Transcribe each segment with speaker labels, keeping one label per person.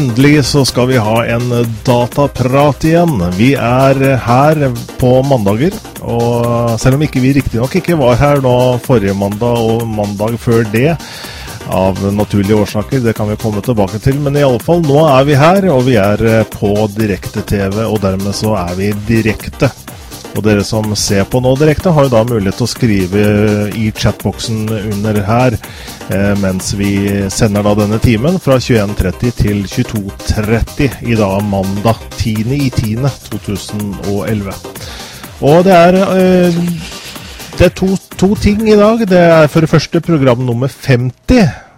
Speaker 1: Endelig så skal vi ha en dataprat igjen. Vi er her på mandager. Og selv om ikke vi riktignok ikke var her nå forrige mandag og mandag før det, av naturlige årsaker, det kan vi komme tilbake til. Men i alle fall, nå er vi her, og vi er på direkte-TV, og dermed så er vi direkte. Og dere som ser på nå direkte, har jo da mulighet til å skrive i chatboksen under her eh, mens vi sender da denne timen fra 21.30 til 22.30 i dag mandag 10.10.2011. Og det er, eh, det er to, to ting i dag. Det er for det første program nummer 50.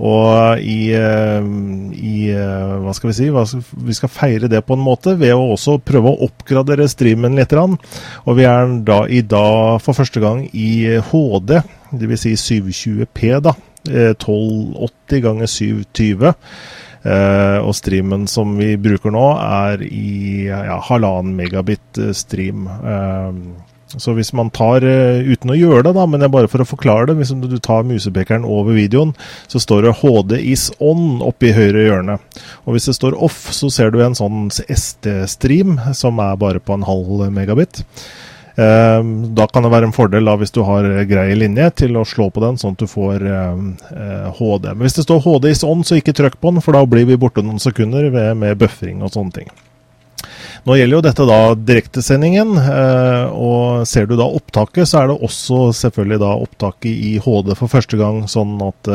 Speaker 1: Og i, eh, i, eh, Hva skal vi si? Vi skal feire det på en måte ved å også prøve å oppgradere streamen litt. Og vi er da i dag for første gang i HD, dvs. Si 720P, da. 1280 ganger 720. Uh, og streamen som vi bruker nå, er i ja, halvannen megabit stream. Uh, så hvis man tar, uh, uten å gjøre det, da, men det er bare for å forklare det, hvis du tar musepekeren over videoen, så står det HD is on oppe i høyre hjørne. Og hvis det står off, så ser du en sånn SD-stream som er bare på en halv megabit. Ehm, da kan det være en fordel da, hvis du har grei linje til å slå på den, sånn at du får HD. Men hvis det står HD is on, så ikke trykk på den, for da blir vi borte noen sekunder med buffering og sånne ting. Nå gjelder jo dette da direktesendingen, og ser du da opptaket, så er det også selvfølgelig da opptaket i HD for første gang, sånn at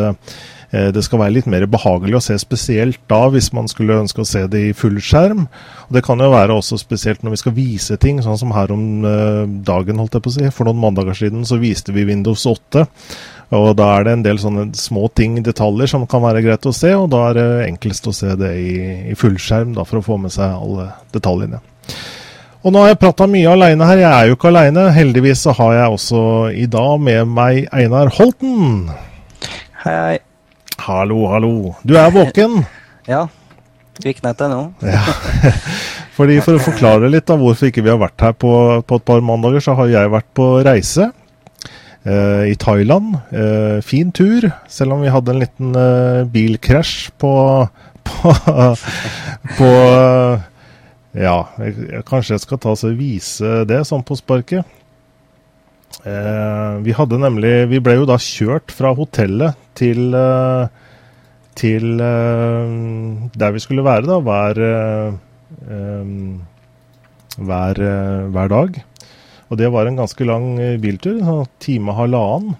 Speaker 1: det skal være litt mer behagelig å se, spesielt da hvis man skulle ønske å se det i fullskjerm. Og Det kan jo være også spesielt når vi skal vise ting, sånn som her om dagen, holdt jeg på å si. For noen mandager siden så viste vi Windows 8. Og da er det en del sånne små ting, detaljer, som kan være greit å se, og da er det enklest å se det i, i fullskjerm da, for å få med seg alle detaljene. Og nå har jeg prata mye aleine her, jeg er jo ikke aleine. Heldigvis så har jeg også i dag med meg Einar Holten.
Speaker 2: Hei.
Speaker 1: Hallo, hallo. Du er våken?
Speaker 2: ja. Kviknet nå.
Speaker 1: ja. Fordi For å forklare litt av hvorfor ikke vi har vært her på, på et par mandager, så har jeg vært på reise i Thailand. Eh, fin tur, selv om vi hadde en liten eh, bilkrasj på, på, på Ja, jeg, kanskje jeg skal ta og vise det sånn på sparket. Eh, vi hadde nemlig Vi ble jo da kjørt fra hotellet til eh, til eh, der vi skulle være da, hver, hver, hver dag. Og det var en ganske lang biltur, en time og halvannen.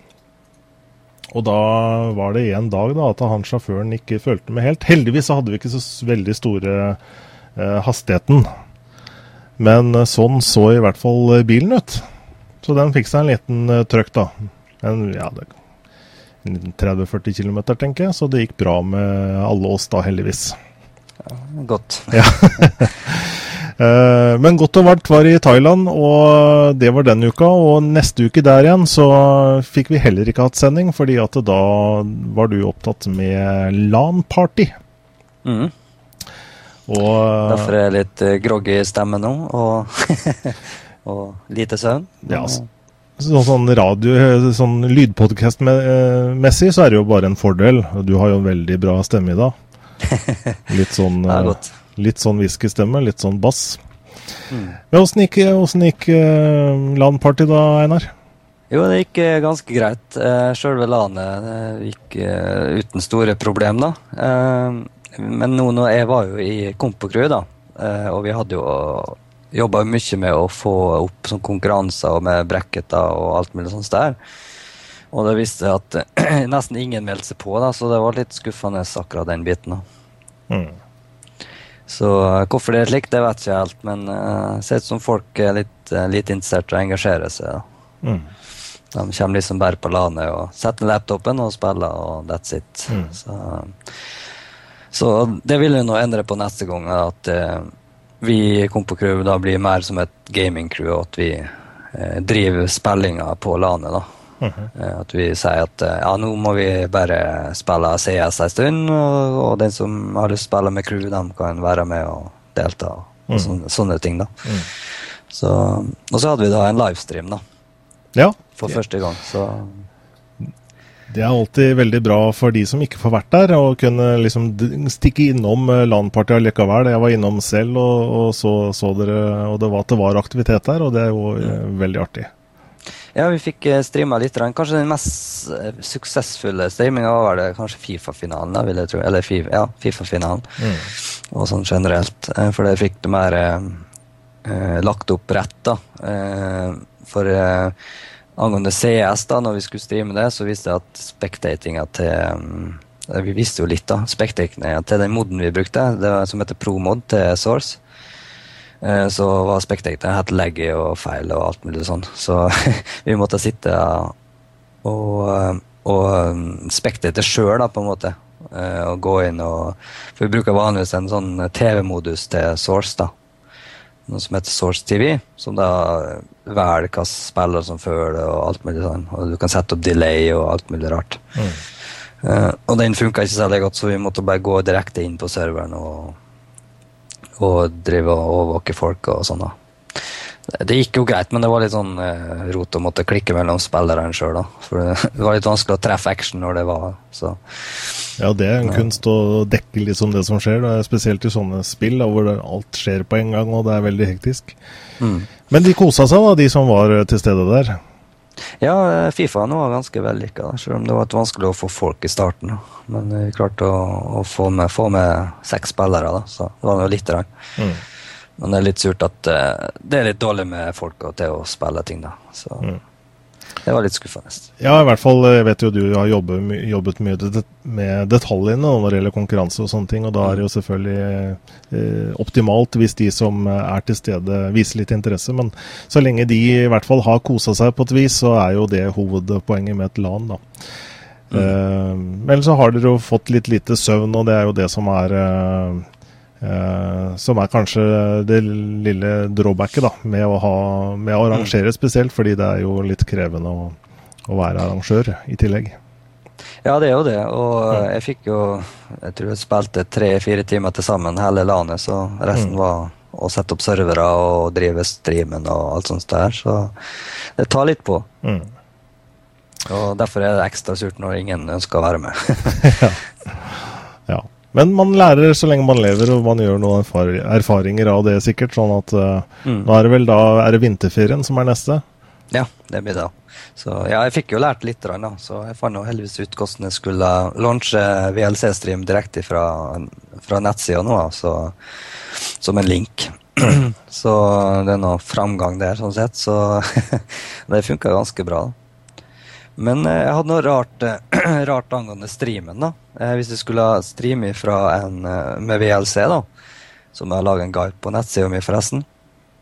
Speaker 1: Og da var det en dag da at han sjåføren ikke fulgte med helt. Heldigvis så hadde vi ikke så veldig store eh, hastigheten. Men sånn så i hvert fall bilen ut. Så den fikk seg en liten eh, trøkk, da. En, ja, 30-40 km, tenker jeg. Så det gikk bra med alle oss, da, heldigvis.
Speaker 2: Ja, godt.
Speaker 1: Ja. uh, men godt og varmt var i Thailand, og det var den uka. Og neste uke der igjen så fikk vi heller ikke hatt sending, fordi at da var du opptatt med LAN-party.
Speaker 2: Mm. Og, Derfor er jeg litt uh, groggy i stemmen nå. og og lite søvn.
Speaker 1: Ja, så, sånn radio, sånn lydpodkast-messig så er det jo bare en fordel. Du har jo en veldig bra stemme i dag. Litt sånn, litt sånn whiskystemme, litt sånn bass. Mm. Men åssen gikk, gikk uh, LAN-party da, Einar?
Speaker 2: Jo, det gikk uh, ganske greit. Uh, Sjølve LAN-et gikk uh, uten store problemer, da. men nå, når jeg var jo i Kompokru, da, og vi hadde jo jobba mye med å få opp sånn konkurranser med bracketer og alt mulig sånt der. Og det viste seg at nesten ingen meldte seg på, da, så det var litt skuffende akkurat den biten. da. Mm. Så uh, hvorfor det er slik, det vet jeg ikke helt, men uh, ser ut som folk er litt, uh, lite interessert og engasjerer seg. Mm. De kommer liksom bare på landet og setter laptopen og spiller, og that's it. Mm. Så, så, det vil vi nå endre på neste gang. at vi kom på crew da blir mer som et gaming-crew, og at vi uh, driver spillinga på landet, da. Mm -hmm. At vi sier at eh, ja, nå må vi bare spille CS en stund, og, og den som har lyst til å spille med crew, de kan være med og delta. og mm. sånne, sånne, ting. da. Mm. Så, og så hadde vi da en livestream, da.
Speaker 1: Ja.
Speaker 2: For første gang. så...
Speaker 1: Det er alltid veldig bra for de som ikke får vært der, å kunne liksom stikke innom eh, LAN-partiet likevel. Jeg var innom selv og, og så, så, dere, og det var at det var aktivitet der, og det er jo mm. veldig artig.
Speaker 2: Ja, vi fikk streama litt. Kanskje den mest suksessfulle streaminga var det kanskje Fifa-finalen, vil jeg tro. Eller FIFA, ja, FIFA-finalen. Mm. Og sånn generelt. For det fikk det mer eh, lagt opp rett, da. Eh, for eh, angående CS, da, når vi skulle streame det, så viste det at spectatinga til um, Vi visste jo litt, da. Spectatinga til den moden vi brukte, det var, som heter ProMod til Source. Eh, så var spectatinga helt legge og feil og alt mulig sånn. Så vi måtte sitte og, eh, og um, sjøl, da, på en måte. Eh, og gå inn og For vi bruker vanligvis en sånn TV-modus til Source, da noe som heter Source TV, som da velger hvilke spillere som føler og alt mulig sånn. Og du kan sette opp delay og alt mulig rart. Mm. Og den funka ikke særlig godt, så vi måtte bare gå direkte inn på serveren og, og drive og overvåke folk og sånn. da. Det gikk jo greit, men det var litt sånn eh, rot å måtte klikke mellom spillerne sjøl. For det var litt vanskelig å treffe action når det var så.
Speaker 1: Ja, det er en ja. kunst å dekke liksom det som skjer, da. spesielt i sånne spill da, hvor alt skjer på en gang og det er veldig hektisk. Mm. Men de kosa seg, da, de som var til stede der?
Speaker 2: Ja, eh, Fifa nå var ganske vellykka, selv om det var vanskelig å få folk i starten. Men vi klarte å, å få, med, få, med, seks spillere, da, så det var jo lite. Mm. Men det er litt surt at uh, det er litt dårlig med folk til å spille ting, da. Så mm. Det var litt skuffende.
Speaker 1: Ja, i hvert fall jeg vet jo du har jobbet, jobbet mye med detaljene når det gjelder konkurranse og sånne ting. Og da er det jo selvfølgelig eh, optimalt hvis de som er til stede viser litt interesse. Men så lenge de i hvert fall har kosa seg på et vis, så er jo det hovedpoenget med et LAN, da. Mm. Eh, men så har dere jo fått litt lite søvn, og det er jo det som er eh, Uh, som er kanskje det lille drawbacket da, med å, ha, med å arrangere spesielt, fordi det er jo litt krevende å, å være arrangør i tillegg.
Speaker 2: Ja, det er jo det. Og mm. jeg fikk jo Jeg tror jeg spilte tre-fire timer til sammen hele landet, så resten mm. var å sette opp servere og drive streamen og alt sånt der. Så det tar litt på. Mm. Og derfor er det ekstra surt når ingen ønsker å være med.
Speaker 1: ja. ja. Men man lærer så lenge man lever, og man gjør noen erfaringer av det sikkert. Sånn at uh, mm. nå er det vel da er det vinterferien som er neste?
Speaker 2: Ja, det blir det. Så ja, jeg fikk jo lært litt, da, så jeg fant jo heldigvis ut hvordan jeg skulle launche VLC-stream direkte fra, fra nettsida nå, så, som en link. så det er noe framgang der, sånn sett. Så det funka ganske bra. da. Men eh, jeg hadde noe rart, eh, rart angående streamen. da. Eh, hvis du skulle streame fra en med VLC, da, som jeg har laga en guide på nettsida mi, forresten,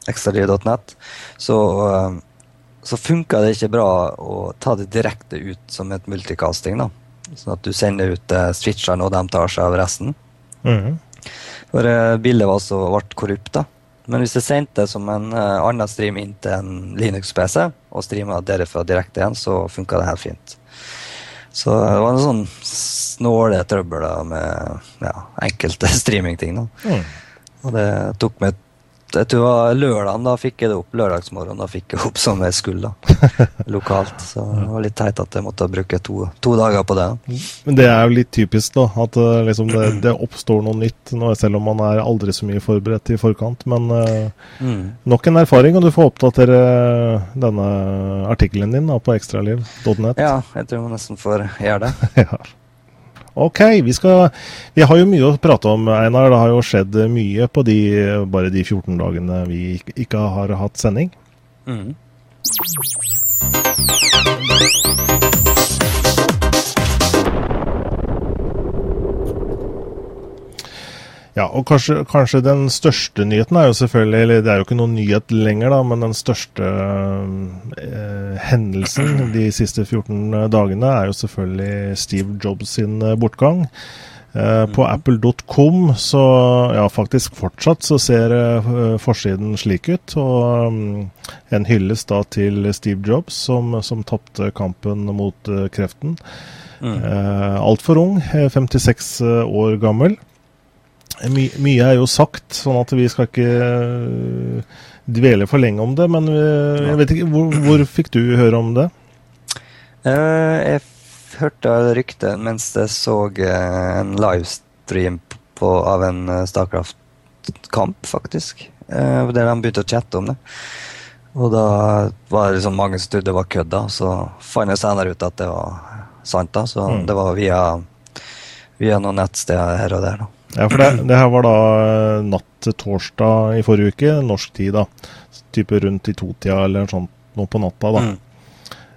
Speaker 2: ekstradiv.net, så, så funka det ikke bra å ta det direkte ut som et multicasting. da. Sånn at du sender ut switcherne, og de tar seg av resten. Mm. For bildet var så, ble korrupt. da. Men hvis jeg sendte det som en uh, annen stream inn til en Linux-PC, og streama derfra direkte igjen, så funka det helt fint. Så det var en sånn snåle trøbbel med ja, enkelte streamingting. Mm. Og det tok meg jeg tror det var lørdagen, da fikk jeg det opp. Lørdagsmorgen da fikk jeg opp som jeg skulle. da, Lokalt. Så det var litt teit at jeg måtte bruke to, to dager på det.
Speaker 1: Men det er jo litt typisk, da. At uh, liksom det, det, oppstår noe nytt. Nå, selv om man er aldri så mye forberedt i forkant. Men uh, mm. nok en erfaring, og du får oppdatere denne artikkelen din da, på ekstraliv.net.
Speaker 2: Ja, jeg tror man nesten får gjøre det. ja.
Speaker 1: Ok, vi, skal, vi, har jo mye å prate om, Einar. Det har jo skjedd mye på de, bare de 14 dagene vi ikke har hatt sending. Mm. Ja, og kanskje, kanskje, den største nyheten er jo selvfølgelig Eller det er jo ikke noen nyhet lenger, da, men den største eh, hendelsen de siste 14 dagene er jo selvfølgelig Steve Jobs sin eh, bortgang. Eh, på mhm. apple.com så ja, faktisk fortsatt så ser eh, forsiden slik ut. Og um, en hyllest da til Steve Jobs, som, som tapte kampen mot eh, kreften. Mm. Eh, Altfor ung, 56 år gammel. My, mye er jo sagt, sånn at vi skal ikke uh, dvele for lenge om det. Men uh, jeg vet ikke, hvor, hvor, fikk du høre om det?
Speaker 2: Uh, jeg hørte ryktet mens jeg så eh, en livestream på, av en eh, Starcraft-kamp, faktisk. Uh, der de begynte å chatte om det. Og da var det liksom mange som trodde det var kødd, da. Så fant jeg senere ut at det var sant, da. Så mm. det var via, via noen nettsteder her og der, da.
Speaker 1: Ja, for det, det, her var da natt til torsdag i forrige uke, norsk tid, da. Type rundt i totida eller sånt noe på natta, da. Mm.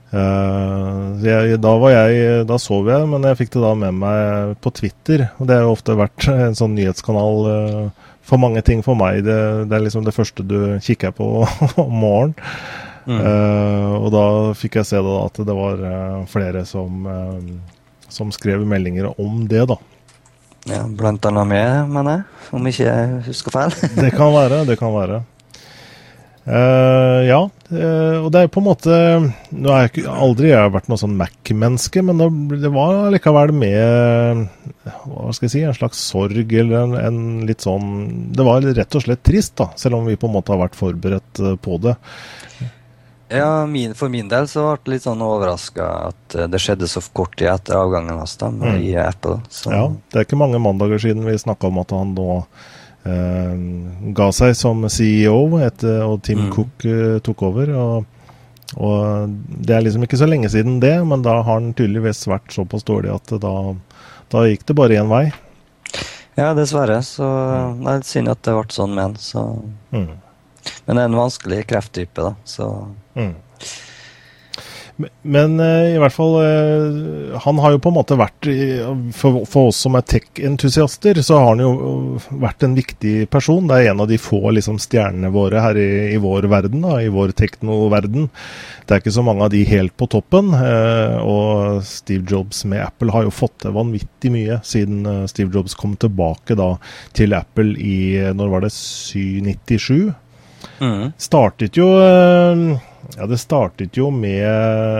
Speaker 1: Uh, jeg, da, var jeg, da sov jeg, men jeg fikk det da med meg på Twitter. og Det har jo ofte vært en sånn nyhetskanal uh, for mange ting for meg. Det, det, er liksom det første du kikker på om morgenen. Mm. Uh, og da fikk jeg se da at det var flere som, som skrev meldinger om det, da.
Speaker 2: Ja, Blant annet meg, mener jeg, om ikke jeg husker feil.
Speaker 1: det kan være, det kan være. Uh, ja, uh, og det er på en måte Nå har jeg ikke, aldri jeg vært noe sånn Mac-menneske, men det, det, var likevel med hva skal jeg si, en slags sorg eller en, en, litt sånn Det var rett og slett trist, da, selv om vi på en måte har vært forberedt uh, på det.
Speaker 2: Ja, min, for min del så ble det litt sånn overraska at det skjedde så kort tid etter avgangen hans da, mm. i Apple. Så.
Speaker 1: Ja, det er ikke mange mandager siden vi snakka om at han nå Eh, ga seg som CEO etter og Tim mm. Cook eh, tok over. Og, og, Det er liksom ikke så lenge siden det, men da har han tydeligvis vært såpass dårlig at da, da gikk det bare én vei.
Speaker 2: Ja, dessverre. Så det er synd at det ble sånn med han. Så. Mm. Men det er en vanskelig krefttype, da. Så mm.
Speaker 1: Men uh, i hvert fall uh, Han har jo på en måte vært for, for oss som er tech-entusiaster, så har han jo vært en viktig person. Det er en av de få liksom, stjernene våre her i, i vår verden, da, i vår teknoverden. Det er ikke så mange av de helt på toppen. Uh, og Steve Jobs med Apple har jo fått til vanvittig mye siden Steve Jobs kom tilbake da til Apple i når var det 797? Mm. Startet jo ja, Det startet jo med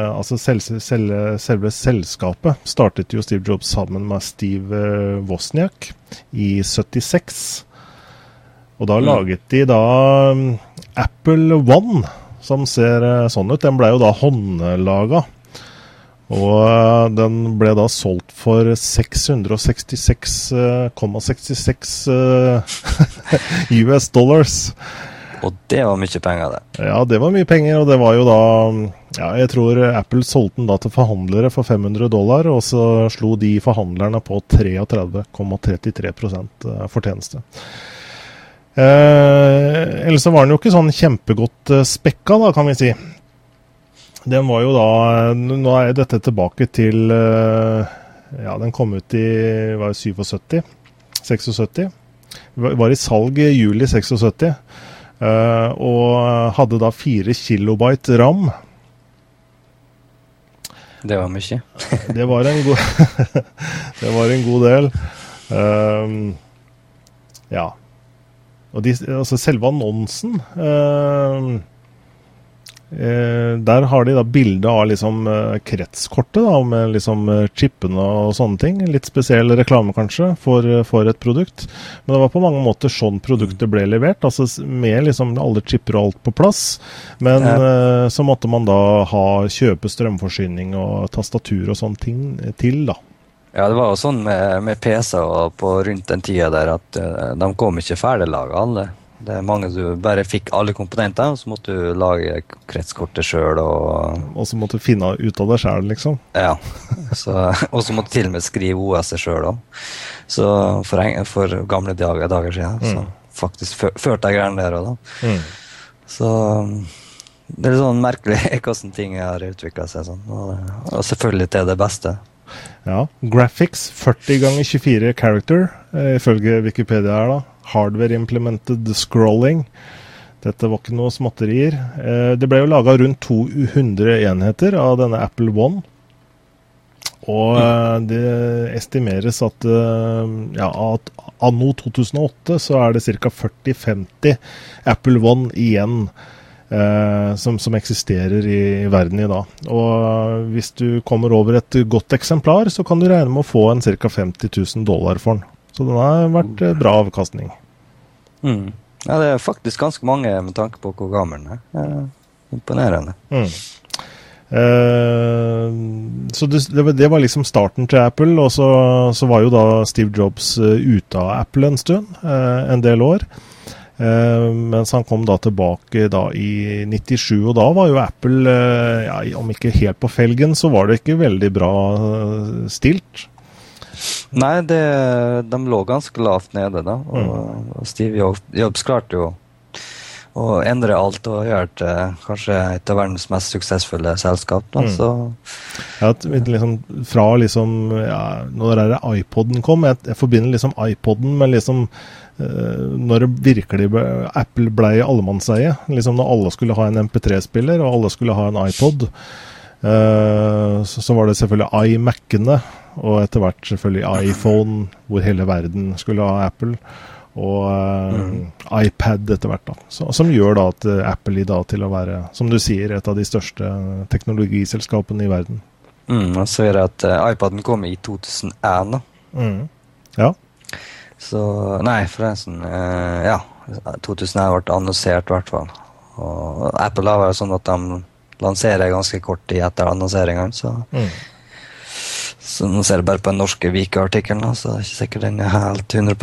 Speaker 1: altså selv, selv, Selve selskapet startet jo Steve Jobs sammen med Steve eh, Wozniak i 76. Og da mm. laget de da mm, Apple One, som ser eh, sånn ut. Den ble jo da håndlaga. Og eh, den ble da solgt for 666,66 ,66, US dollars.
Speaker 2: Og det var mye penger, det.
Speaker 1: Ja, det var mye penger, og det var jo da ja, Jeg tror Apple solgte den da til forhandlere for 500 dollar, og så slo de forhandlerne på 33,33 eh, fortjeneste. Eh, ellers så var den jo ikke sånn kjempegodt eh, spekka, da, kan vi si. Den var jo da Nå er dette tilbake til eh, Ja, den kom ut i var 77? 76? Var i salg i juli 76. Uh, og hadde da 4 kilobyte ram.
Speaker 2: Det var mye.
Speaker 1: det, var en god det var en god del. Um, ja. Og de, altså selve annonsen uh, Eh, der har de da bilde av liksom eh, kretskortet da, med liksom eh, chippene og sånne ting. Litt spesiell reklame kanskje for, eh, for, et produkt. Men det var på mange måter sånn produktet ble levert. altså Med liksom alle chipper og alt på plass. Men ja. eh, så måtte man da ha kjøpe strømforsyning og tastatur og sånne ting til, da.
Speaker 2: Ja, det var jo sånn med, med PC-er på rundt den tida der at de kom ikke ferdiglaga alle. Det er mange du bare fikk alle komponenter, og så måtte du lage kretskortet sjøl. Og,
Speaker 1: og så måtte du finne ut av det sjøl, liksom?
Speaker 2: Ja. og så måtte du til og med skrive OS-et sjøl òg. Så for, for, gamle dager, dager siden. Mm. Så faktisk førte jeg greiene der òg, da. Mm. Så det er litt sånn merkelig hvordan ting har utvikla seg sånn. Og, og selvfølgelig til det beste.
Speaker 1: Ja. Graphics 40 ganger 24 character, eh, ifølge Wikipedia her, da hardware implemented scrolling. Dette var ikke noe småtterier. Eh, det ble jo laga rundt 200 enheter av denne Apple One. Og eh, det estimeres at, eh, ja, at anno 2008 så er det ca. 40-50 Apple One igjen eh, som, som, eksisterer i, i, verden i dag. Og hvis du kommer over et godt eksemplar, så kan du regne med å få en ca. 50 000 dollar for den. Så den har vært eh, bra avkastning.
Speaker 2: Mm. Ja, det er faktisk ganske mange med tanke på hvor gammel den er. Imponerende. Mm.
Speaker 1: Uh, så det, det, var liksom starten til Apple, og så, så var jo da Steve Jobs uh, ute av Apple en stund, uh, en del år. mens han kom da tilbake da i 97, og da var jo Apple, ja, om ikke helt på felgen, så var det ikke veldig bra stilt.
Speaker 2: Nei, det, de lå ganske lavt nede, da. Og, mm. og Steve Jobs klarte jo å endre alt og gjøre det kanskje et av verdens mest suksessfulle selskap. Da, mm. så.
Speaker 1: Ja, liksom, fra liksom ja, Når er det iPoden kom? Jeg, jeg forbinder liksom iPoden med liksom uh, når det virkelig ble, Apple ble allemannseie. Liksom når alle skulle ha en MP3-spiller og alle skulle ha en iPod. Uh, så, så, var det selvfølgelig iMac-ene, og etter hvert selvfølgelig iPhone, hvor hele verden skulle ha Apple og uh, mm. iPad etter hvert. da, så, Som gjør da at uh, Apple i dag til å være, som du sier, et av de største teknologiselskapene i verden.
Speaker 2: Mm, og så er det at uh, iPaden kom i 2001, da.
Speaker 1: Mm. Ja.
Speaker 2: Så Nei, forresten. ja. 2001 ble annonsert, i hvert fall. Og Apple har vært sånn at de lanserer ganske kort tid etter annonseringen, så mm. Så nå ser jeg bare på den norske Vika-artikkelen, så det er ikke sikkert den er helt 100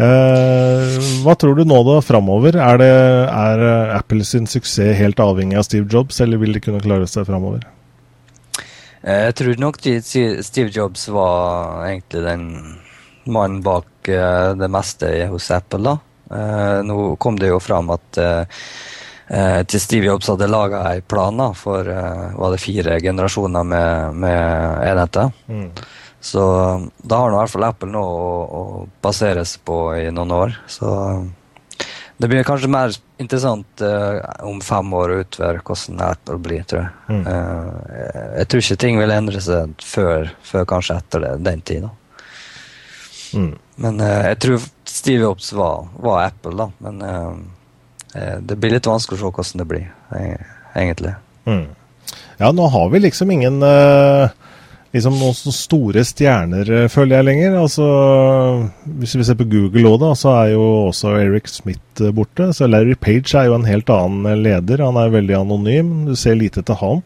Speaker 1: Eh, hva tror du nå da framover? Er, det, er Apple sin suksess helt avhengig av Steve Jobs, eller vil de kunne klare seg framover?
Speaker 2: Eh, jeg tror nok Steve Jobs var egentlig den mannen bak eh, det meste hos Apple. da. Nå kom det jo fram at til Steve Jobs hadde laga en plan da, for var det fire generasjoner med, med enheter. Mm. Så da har nå i hvert fall Apple noe å, å basere seg på i noen år. Så det blir kanskje mer interessant uh, om fem år å utvøre hvordan Apple blir, tror jeg. Mm. Uh, jeg tror ikke ting vil endre seg før, før kanskje etter det, den tid. Mm. Men uh, jeg tror Steve Jobs var, var Apple, da. Men det blir litt vanskelig å se hvordan det blir, egentlig.
Speaker 1: Mm. Ja, nå har vi liksom ingen uh liksom noen store stjerner, eh, føler jeg lenger. Altså, hvis vi ser på Google òg, så er jo også Eric Smith eh, borte. Så Larry Page er jo en helt annen eh, leder. Han er veldig anonym. Du ser lite til han.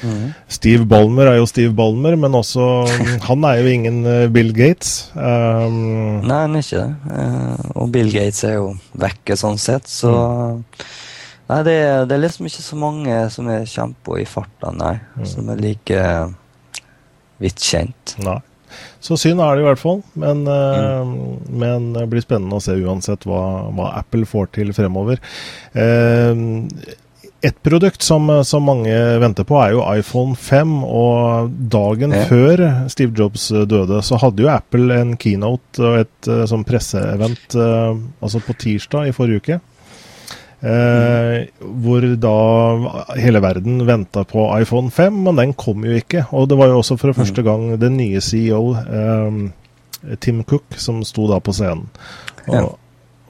Speaker 1: Mm. Steve Ballmer er jo Steve Ballmer, men også Han er jo ingen Bill Gates.
Speaker 2: Um, Nei, han er ikke det. Uh, og Bill Gates er jo vekke sånn sett, så mm. Nei, det, det, er liksom ikke så mange som er kjempe i farta, nei. Mm. Som er like vidt kjent.
Speaker 1: Nei. Så synd er det i hvert fall, men, eh, mm. men, det blir spennende å se uansett hva, hva Apple får til fremover. Eh, et produkt som, som, mange venter på, er jo iPhone 5. Og dagen ja. før Steve Jobs døde, så hadde jo Apple en keynote og et uh, sånn presseevent altså på tirsdag i forrige uke. Eh, hvor da hele verden venta på iPhone 5, men den kom jo ikke. Og det var jo også for første gang den nye CEO, eh, Tim Cook, som sto da på scenen. Og.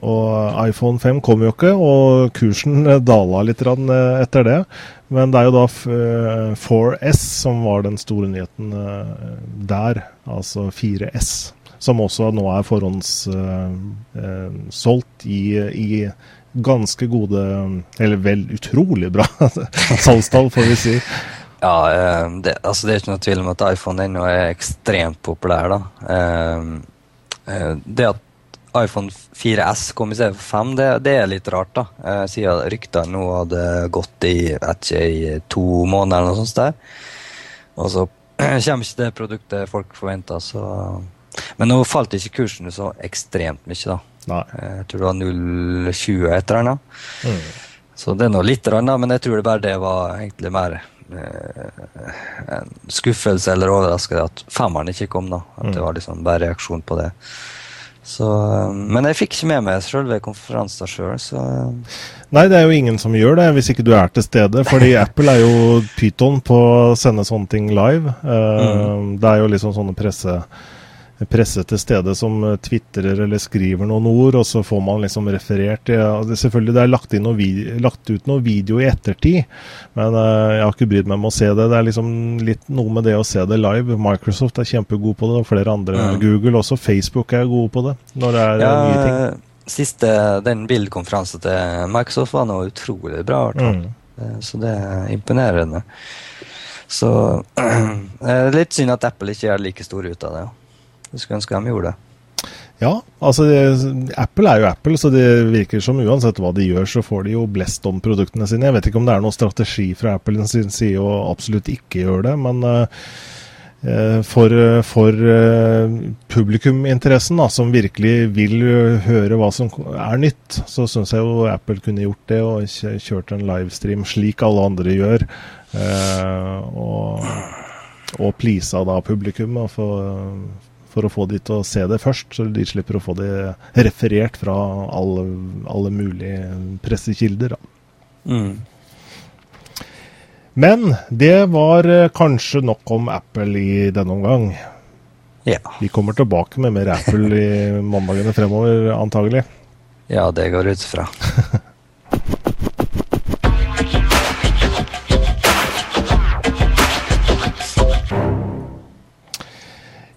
Speaker 1: Og iPhone 5 kom jo ikke, og kursen dala litt eh, etter det. Men det er jo da 4S eh, som var den store nyheten eh, der, altså 4S. Som også nå er forhåndssolgt i, i ganske gode, eller vel utrolig bra salgstall, får vi si.
Speaker 2: Ja, det, altså det er ikke noe tvil om at iPhone ennå er ekstremt populær. da. Det at iPhone 4S kom i stedet for 5, det, det er litt rart. da. Siden ryktene nå hadde gått i, ikke, i to måneder eller noe sånt. der. Og så kommer ikke det produktet folk forventa, så... Men nå falt ikke kursen så ekstremt mye, da.
Speaker 1: Nei.
Speaker 2: Eh, jeg tror det var 0,20 etter den. Mm. Så det er nå litt, men jeg tror det bare det var egentlig mer eh, en skuffelse eller overraskelse at femmeren ikke kom. da. At mm. det var liksom bare reaksjon på det. Så, eh, men jeg fikk ikke med meg selve konferansen sjøl, så
Speaker 1: Nei, det er jo ingen som gjør det hvis ikke du er til stede. Fordi Apple er jo pyton på å sende sånne ting live. Uh, mm. Det er jo liksom sånne presse presse til stede som eh, tvitrer eller skriver noen ord, og så får man liksom referert ja, det, Selvfølgelig det er lagt, video, lagt, ut noe video i ettertid, men uh, jeg har ikke brydd meg med å se det. Det er liksom litt noe med det å se det live. Microsoft er kjempegod på det, og flere andre. Mm. Google også. Facebook er gode på det når det er ja, nye ting.
Speaker 2: Siste, den bildekonferansen til Microsoft var noe utrolig bra. Mm. Så det er imponerende. Så det er litt synd at Apple ikke gjør like stor ut av det. Jeg skulle ønske de gjorde det.
Speaker 1: Ja, altså det, Apple er jo Apple, så det virker som uansett hva de gjør, så får de jo blest om produktene sine. Jeg vet ikke om det er noen strategi fra Apple sin side å absolutt ikke gjøre det, men uh, for, for uh, publikuminteressen, da, som virkelig vil høre hva som er nytt, så syns jeg jo Apple kunne gjort det og kjørt en livestream slik alle andre gjør. Uh, og, og pleasa da publikum. og for for å få de til å se det først, så de slipper å få det referert fra alle, alle mulige pressekilder. Mm. Men det var eh, kanskje nok om Apple i denne omgang.
Speaker 2: Ja.
Speaker 1: Vi kommer tilbake med mer Apple i mandagene fremover, antagelig.
Speaker 2: Ja, det går ut fra.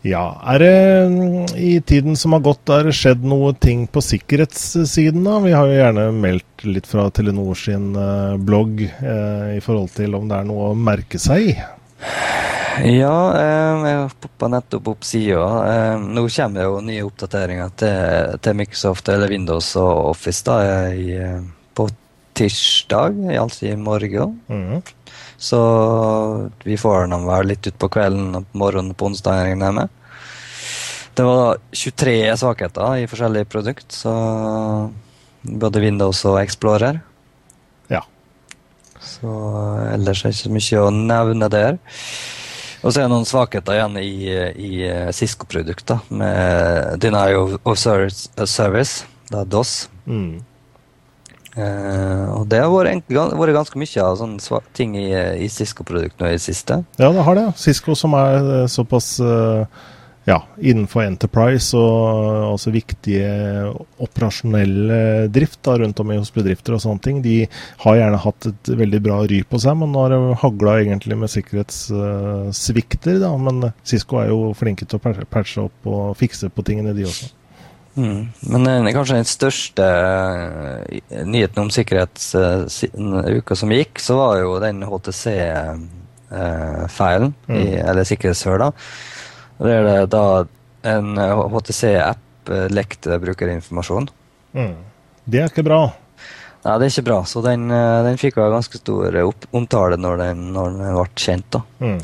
Speaker 1: Ja, er det mm, i tiden som har gått, er det skjedd noe ting på sikkerhetssiden da? Vi har jo gjerne meldt litt fra Telenor sin uh, blogg eh, i forhold til om det er noe å merke seg?
Speaker 2: Ja, eh, jeg poppa nettopp opp sida. Eh, nå kommer det jo nye oppdateringer til, til, Microsoft eller Windows og Office da, i, på tirsdag, altså i morgen. Mm. Så vi får dem vel litt utpå kvelden og morgenen på onsdag. regner jeg med. Det var 23 svakheter i forskjellige produkt, så både Windows og Explorer.
Speaker 1: Ja.
Speaker 2: Så ellers er det ikke så mye å nevne der. Og så er det noen svakheter igjen i, i Cisco-produkter, med Denial of Service, da DOS. Mm. Uh, og det har vært, vært, ganske mye av sånne ting i, i Cisco-produktene i det siste.
Speaker 1: Ja, det har det. Cisco som er eh, såpass uh, ja, innenfor Enterprise og også viktige operasjonelle drift da, rundt om hos bedrifter og sånne ting. De har gjerne hatt et veldig bra ry på seg, men nå har det hagla egentlig med sikkerhetssvikter. Uh, men Cisco er jo flinke til å patche opp og fikse på tingene, de også.
Speaker 2: Mm. Men den, kanskje den største uh, nyheten om sikkerhetsuka uh, som gikk, så var jo den HTC-feilen, mm. eller sikkerhetshøla. Det er det da en HTC-app lekte brukerinformasjon.
Speaker 1: Mm. Det er ikke bra.
Speaker 2: Nei, det er ikke bra. Så den, den fikk jo ganske stor omtale når den, når den ble kjent. da. Mm.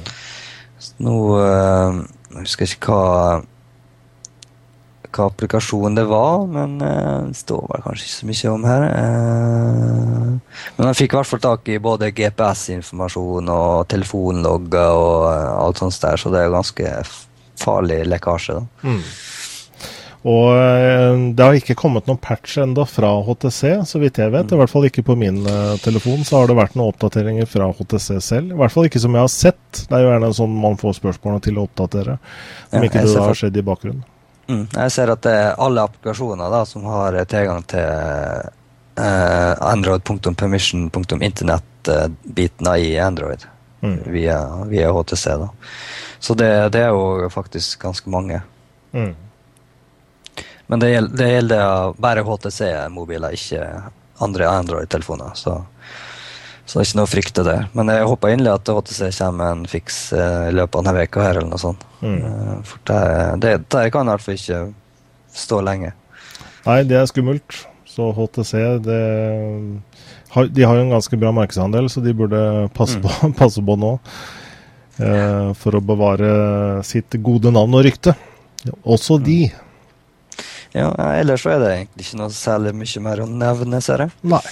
Speaker 2: Nå Jeg husker ikke hva hva applikasjon det var, men uh, det står vel kanskje ikke så mye om her. Uh, men han fikk i hvert fall tak i både GPS-informasjon og telefonlogger og uh, alt sånt der, så det er ganske farlig lekkasje. da. Mm.
Speaker 1: Og det har ikke kommet noen patch enda fra HTC, så vidt jeg vet. I hvert fall ikke på min telefon så har det vært noen oppdateringer fra HTC selv. I hvert fall ikke som jeg har sett. Det er jo gjerne sånn man får spørsmålene til å oppdatere. Om ikke det har skjedd i bakgrunnen.
Speaker 2: Mm. Jeg ser at det er alle applikasjoner da, som har tilgang til eh, android.permission.internett-biten i Android mm. via, via, HTC. da. Så det, det, er jo faktisk ganske mange. Mm. Men det gjelder, det gjelder bare HTC-mobiler, ikke andre Android-telefoner. Så så det er ikke noe å frykte der. Men jeg håper inderlig at HTC kommer med en fiks eh, i løpet av denne veka her, eller noe sånt. Mm. Eh, for det, det, det kan i hvert fall ikke stå lenge.
Speaker 1: Nei, det er skummelt. Så HTC det, De har jo en ganske bra markedsandel, så de burde passe, mm. på, passe på nå. Eh, for å bevare sitt gode navn og rykte. Også mm. de.
Speaker 2: Ja, ellers så er det egentlig ikke noe særlig mye mer å nevne, ser jeg.
Speaker 1: Nei.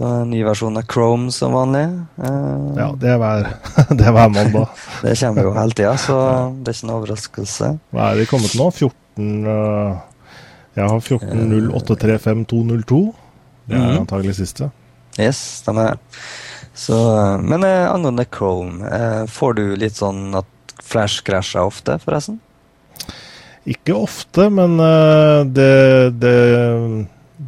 Speaker 2: Så en ny versjon av Chrome som vanlig.
Speaker 1: Uh, ja, det er hver, det er hver mandag.
Speaker 2: det kommer jo hele tida, så det er ikke noen overraskelse.
Speaker 1: Hva er det kommet nå? 14 uh, Jeg har 14.0835.202. Det er mm. antagelig siste.
Speaker 2: Yes, stemmer det. Så, men uh, angående Chrome, uh, får du litt sånn at Flash krasjer ofte, forresten?
Speaker 1: Ikke ofte, men det, det,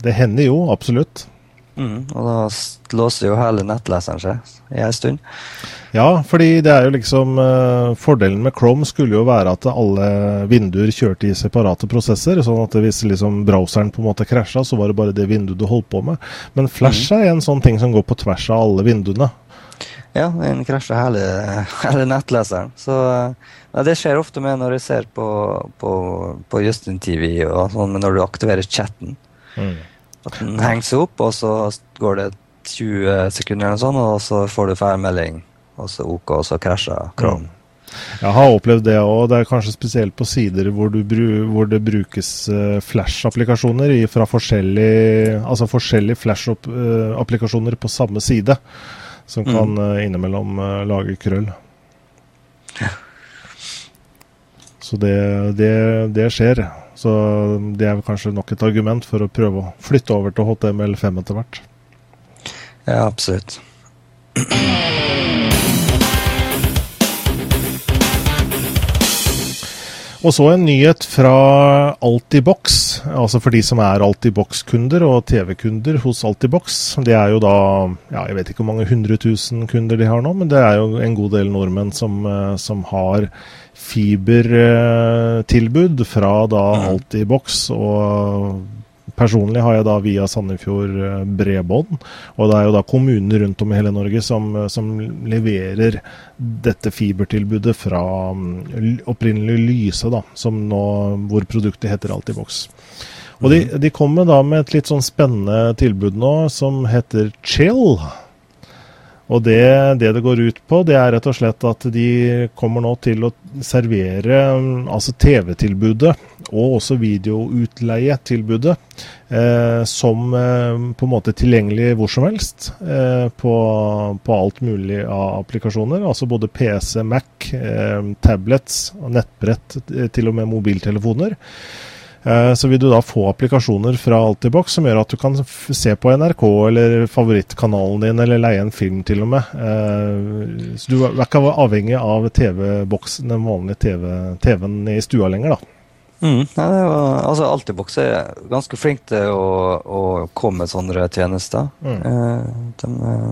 Speaker 1: det hender jo absolutt.
Speaker 2: Mm, og da låser jo hele nettleseren seg i en stund.
Speaker 1: Ja, fordi det er jo liksom uh, Fordelen med Chrome skulle jo være at alle vinduer kjørte i separate prosesser. Sånn at hvis liksom browseren på en måte krasja, så var det bare det vinduet du holdt på med. Men Flash mm. er en sånn ting som går på tvers av alle vinduene.
Speaker 2: Ja, den krasjer hele, hele nettleseren. Så ja, det skjer ofte med når jeg ser på, på, på Justin TV og sånn, når du aktiverer chatten. Mm. At den henger seg opp, og så går det 20 sekunder, eller sånn, og så får du feilmelding, og så OK, og så krasjer Chrome. Mm.
Speaker 1: Jeg har opplevd det òg. Det er kanskje spesielt på sider hvor, hvor det brukes uh, Flash-applikasjoner fra forskjellige, altså forskjellige Flash-applikasjoner på samme side, som mm. kan uh, innimellom lage krøll. Så det, det, det skjer. Så det er kanskje nok et argument for å prøve å flytte over til HTML5 etter hvert.
Speaker 2: Ja, absolutt.
Speaker 1: Og så en nyhet fra Altibox, altså for de som er Altibox-kunder og TV-kunder hos Altibox. Det er jo da ja, jeg vet ikke hvor mange hundre tusen kunder de har nå, men det er jo en god del nordmenn som, eh, som har fibertilbud fra da mm. Altibox. Og personlig har jeg da via Sandefjord eh, Bredbånd. Og det er jo da kommunene rundt om i hele Norge som, som leverer dette fibertilbudet fra mm, opprinnelig Lyse, da, som nå, hvor produktet heter Altibox. Og de, mm. de kommer da med et litt sånn spennende tilbud nå som heter Chill. Og det, det, det går ut på, det er rett og slett at de kommer nå til å servere mm, altså TV-tilbudet og også videoutleietilbudet eh, som eh, på en måte tilgjengelig hvor som helst eh, på, på, alt mulig av applikasjoner. Altså både PC, Mac, eh, tablets, nettbrett, eh, til og med mobiltelefoner. Eh, så vil du da få applikasjoner fra Altibox som gjør at du kan se på NRK eller favorittkanalen din, eller leie en film til og med. Eh, så du er ikke avhengig av TV-boksen, den vanlige TV-en TV i stua lenger, da.
Speaker 2: Mm. Ja, var, altså Altibox er ganske flink til å, å komme med sånne tjenester. Mm. Eh, de,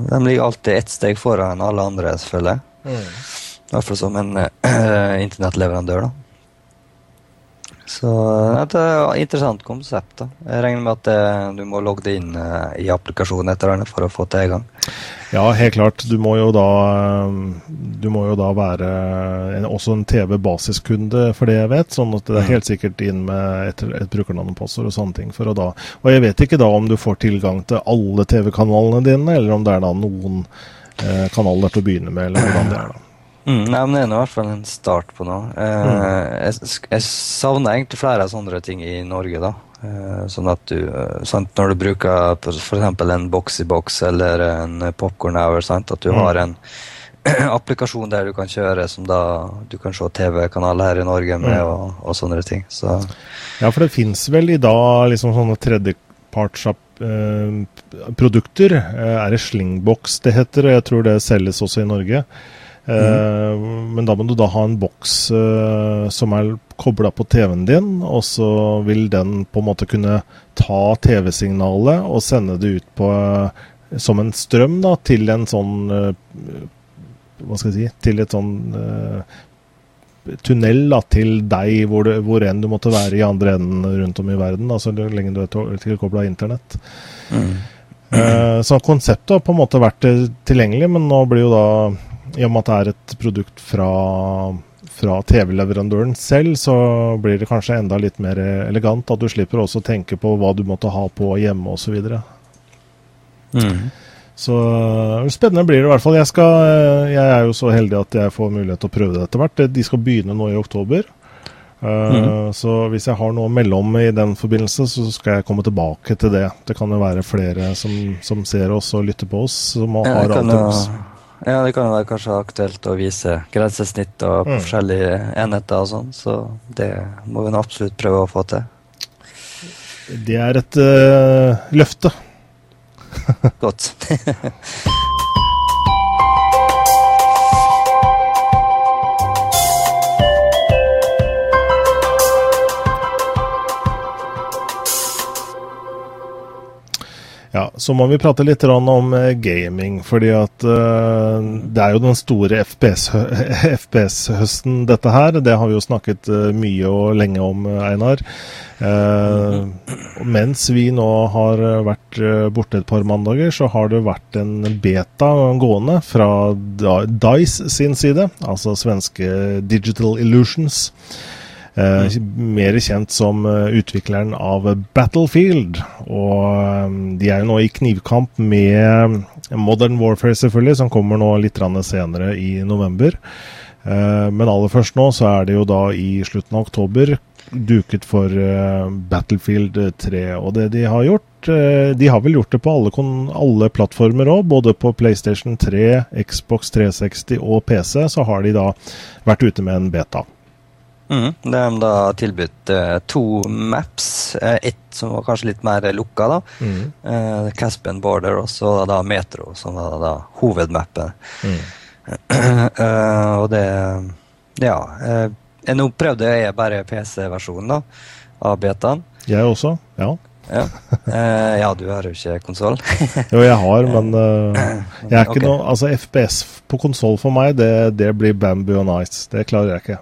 Speaker 2: de, ligger alltid ett steg foran alle andre, selvfølgelig. Mm. I hvert fall som en uh, internettleverandør. da. Så det er et interessant konsept. da. Jeg regner med at det, du må logge deg inn uh, i applikasjonen etter hvert for å få tilgang.
Speaker 1: Ja, helt klart. Du må jo da, du må jo da være en, også en TV-basiskunde, for det jeg vet. Sånn at det er mm. helt sikkert inn med et, et brukernavn og passord og sånne ting. for å da, Og jeg vet ikke da om du får tilgang til alle TV-kanalene dine, eller om det er da noen eh, kanaler til å begynne med, eller hvordan det er. da.
Speaker 2: Mm, nei, men Det er i hvert fall en start på noe. Eh, mm. jeg, jeg, savner egentlig flere sånne ting i Norge. da. Eh, sånn at du, eh, sant, Når du bruker f.eks. en box i box eller en popcorn hour, sant, at du mm. har en applikasjon der du kan kjøre som da du kan se TV-kanal her i Norge med, mm. og, og, sånne ting. Så.
Speaker 1: Ja, for det fins vel i dag liksom sånne tredjeparts eh, produkter. Eh, er det Slingbox det heter? Jeg tror det selges også i Norge. Mm. Men da må du da ha en boks uh, som er kobla på TV-en din, og så vil den på en måte kunne ta TV-signalet og sende det ut på uh, som en strøm da, til en sånn Hva skal jeg si Til et sånn tunnel da, til deg hvor, du, hvor enn du måtte være i andre enden rundt om i verden. altså Så lenge du er tilkobla internett. Mm. så konseptet har på en måte vært tilgjengelig, men nå blir jo da i og med at det er et produkt fra, fra TV-leverandøren selv, så blir det kanskje enda litt mer elegant. At du slipper også å tenke på hva du måtte ha på hjemme osv. Så, mm. så spennende blir det i hvert fall. Jeg, skal, jeg, er jo så heldig at jeg får mulighet til å prøve det etter hvert. De skal begynne nå i oktober. Uh, mm. Så hvis jeg har noe mellom i den forbindelse, så skal jeg komme tilbake til det. Det kan jo være flere som, som ser oss og lytter på oss, som ja, har alt
Speaker 2: ja, det kan jo være kanskje aktuelt å vise grensesnitt og mm. forskjellige enheter og sånn, så det må vi absolutt prøve å få til.
Speaker 1: Det er et uh, løfte.
Speaker 2: Godt.
Speaker 1: Ja, så må vi prate litt om eh, gaming. Fordi at uh, det er jo den store FPS-høsten, dette her. Det har vi jo snakket uh, mye og lenge om, Einar. Mens vi nå har vært borte et par mandager, så har det vært en beta gående fra Dice sin side, altså svenske Digital Illusions. Eh, mer kjent som eh, utvikleren av Battlefield. Og eh, de er jo nå i knivkamp med Modern Warfare, selvfølgelig, som kommer nå litt senere i november. Men aller først nå så er det jo da i slutten av oktober duket for Battlefield 3. Og det de har gjort De har vel gjort det på alle, alle plattformer òg. Både på PlayStation 3, Xbox 360 og PC så har de da vært ute med en beta.
Speaker 2: Mm, de har da tilbudt uh, to maps. Uh, Ett som var kanskje litt mer lukka, da. Mm. Uh, Caspian Border og så da Metro, som var da hovedmappen. Mm. og det Ja. jeg nå prøvde jeg bare PC-versjonen da, av betaen.
Speaker 1: Jeg også, ja.
Speaker 2: Ja. ja, du har jo ikke konsoll.
Speaker 1: jo, jeg har, men jeg er ikke okay. noe Altså, FPS på konsoll for meg, det, det blir Bamboo og Nice. Det klarer jeg ikke.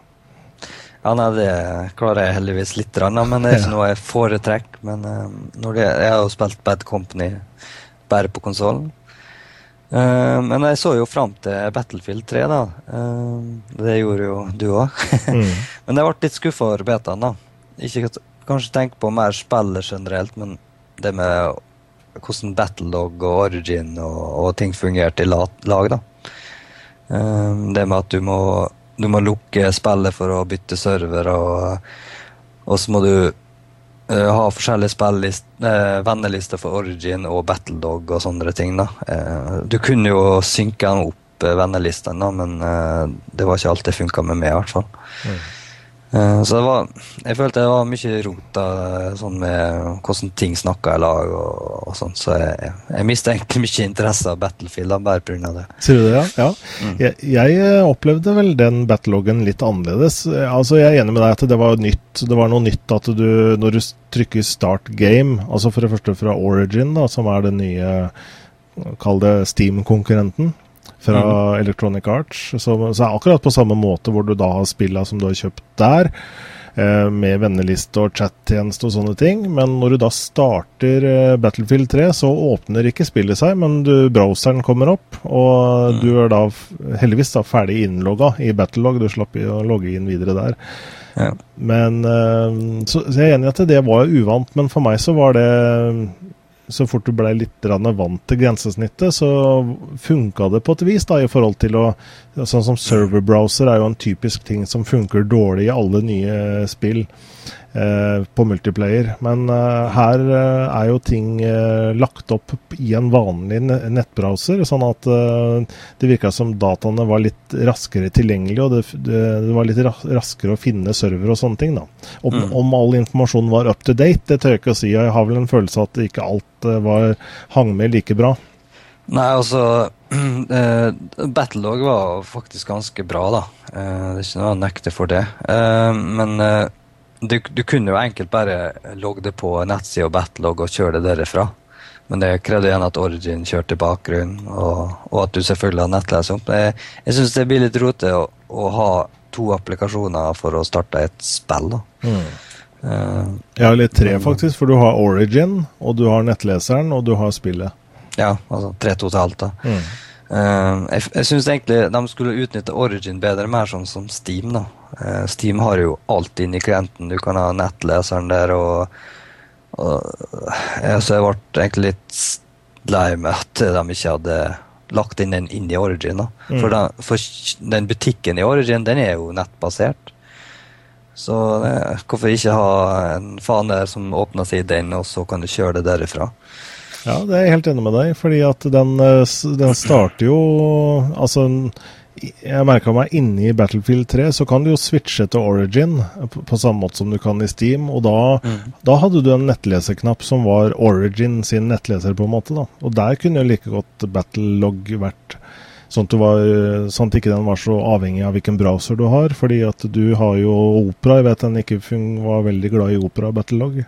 Speaker 2: Ja, nei, det klarer jeg heldigvis litt, men det er ikke noe jeg foretrekker. Men uh, det, jeg har jo spilt Bad Company bare på konsollen. Uh, men jeg så jo fram til Battlefield 3, da. Uh, det gjorde jo du òg. mm. Men jeg ble litt skuffa over betaen, da. Ikke kanskje tenke på mer spillet generelt, men det med hvordan Battlelog og Origin og, og ting fungerte i lag, da. Det med at du må du må lukke spillet for å bytte server, og, og så må du uh, ha forskjellige spillist, uh, vennelister for Origin og Battledog og sånne ting. da. Uh, du kunne jo synke opp uh, vennelistene, men det var ikke alltid funka med meg, i hvert fall. Mm. Eh, så det var, jeg følte det var mye rot da, sånn med hvordan ting snakka i lag. og, og sånt, Så jeg, jeg mista egentlig mye interesse av Battlefield da, bare pga. det.
Speaker 1: Sier du det, ja? ja. Mm. Jeg, jeg, eh, opplevde vel den battleloggen litt annerledes. Altså, Jeg er enig med deg at det var nytt. Det var noe nytt at du, når du trykker start game, altså for det første fra Origin, da, som er den nye Kall det Steam-konkurrenten fra mm. Electronic Arts. Så, så, akkurat på samme måte hvor du da har spilla som du har kjøpt der, eh, med venneliste og chattjeneste og sånne ting. Men når du da starter eh, Battlefield 3, så åpner ikke spillet seg, men du, browseren kommer opp. Og mm. du er da heldigvis da ferdig innlogga i Battlelog, du slapp å logge inn videre der. Ja. Men eh, så, så jeg er enig i at det var uvant, men for meg så var det så fort du ble litt vant til grensesnittet, så funka det på et vis, da, i forhold til å Sånn som serverbrowser er jo en typisk ting som funker dårlig i alle nye spill på multiplayer. Men eh, her eh, er jo ting eh, lagt opp i en vanlig nettbrowser, sånn at eh, det virka som dataene var litt raskere tilgjengelig, og det, det, var litt raskere å finne server og sånne ting. da. Om, mm. om all informasjon var up to date, det tør jeg ikke å si. Jeg har vel en følelse at ikke alt Eh, var, hang med like bra?
Speaker 2: Nei, altså uh, Battlelog var faktisk ganske bra, da. Uh, det er ikke noe å nekte for det. Uh, men du, du, kunne jo enkelt bare logge det på nettsida Battlelog og kjøre det derifra. Men det krevde igjen at Origin kjørte i bakgrunnen, og, og, at du selvfølgelig har nettleser opp. Jeg, jeg syns det blir litt rotete å, å, ha to applikasjoner for å starte et spill. da. Mm.
Speaker 1: Uh, ja, eller tre, faktisk. For du har Origin, og du har nettleseren, og du har spillet.
Speaker 2: Ja, altså tre totalt, da. Mm. Uh, jeg jeg syns egentlig de skulle utnytte Origin bedre, mer sånn som Steam. da. Uh, Steam har jo alt inni klienten. Du kan ha nettleseren der, og, og ja, Så jeg ble egentlig litt lei med at de ikke hadde lagt inn den inn i Origin. da. Mm. For, den, for den butikken i Origin, den er jo nettbasert. Så eh, hvorfor ikke ha en fane som åpner seg i den, og så kan du kjøre det derifra?
Speaker 1: Ja, det er jeg helt enig med deg, fordi at den, eh, den starter jo Altså, jeg merka meg inne i Battlefield 3, så kan du jo switche til Origin på, på samme måte som du kan i Steam. Og da, mm. da hadde du en nettleserknapp som var Origin sin nettleser, på en måte. da. Og der kunne jo like godt Battlelog vært Sånn at, var, sånn at ikke den var så avhengig av hvilken browser du har. Fordi at du har jo Opera. Jeg vet den ikke var veldig glad i Opera Battlelog.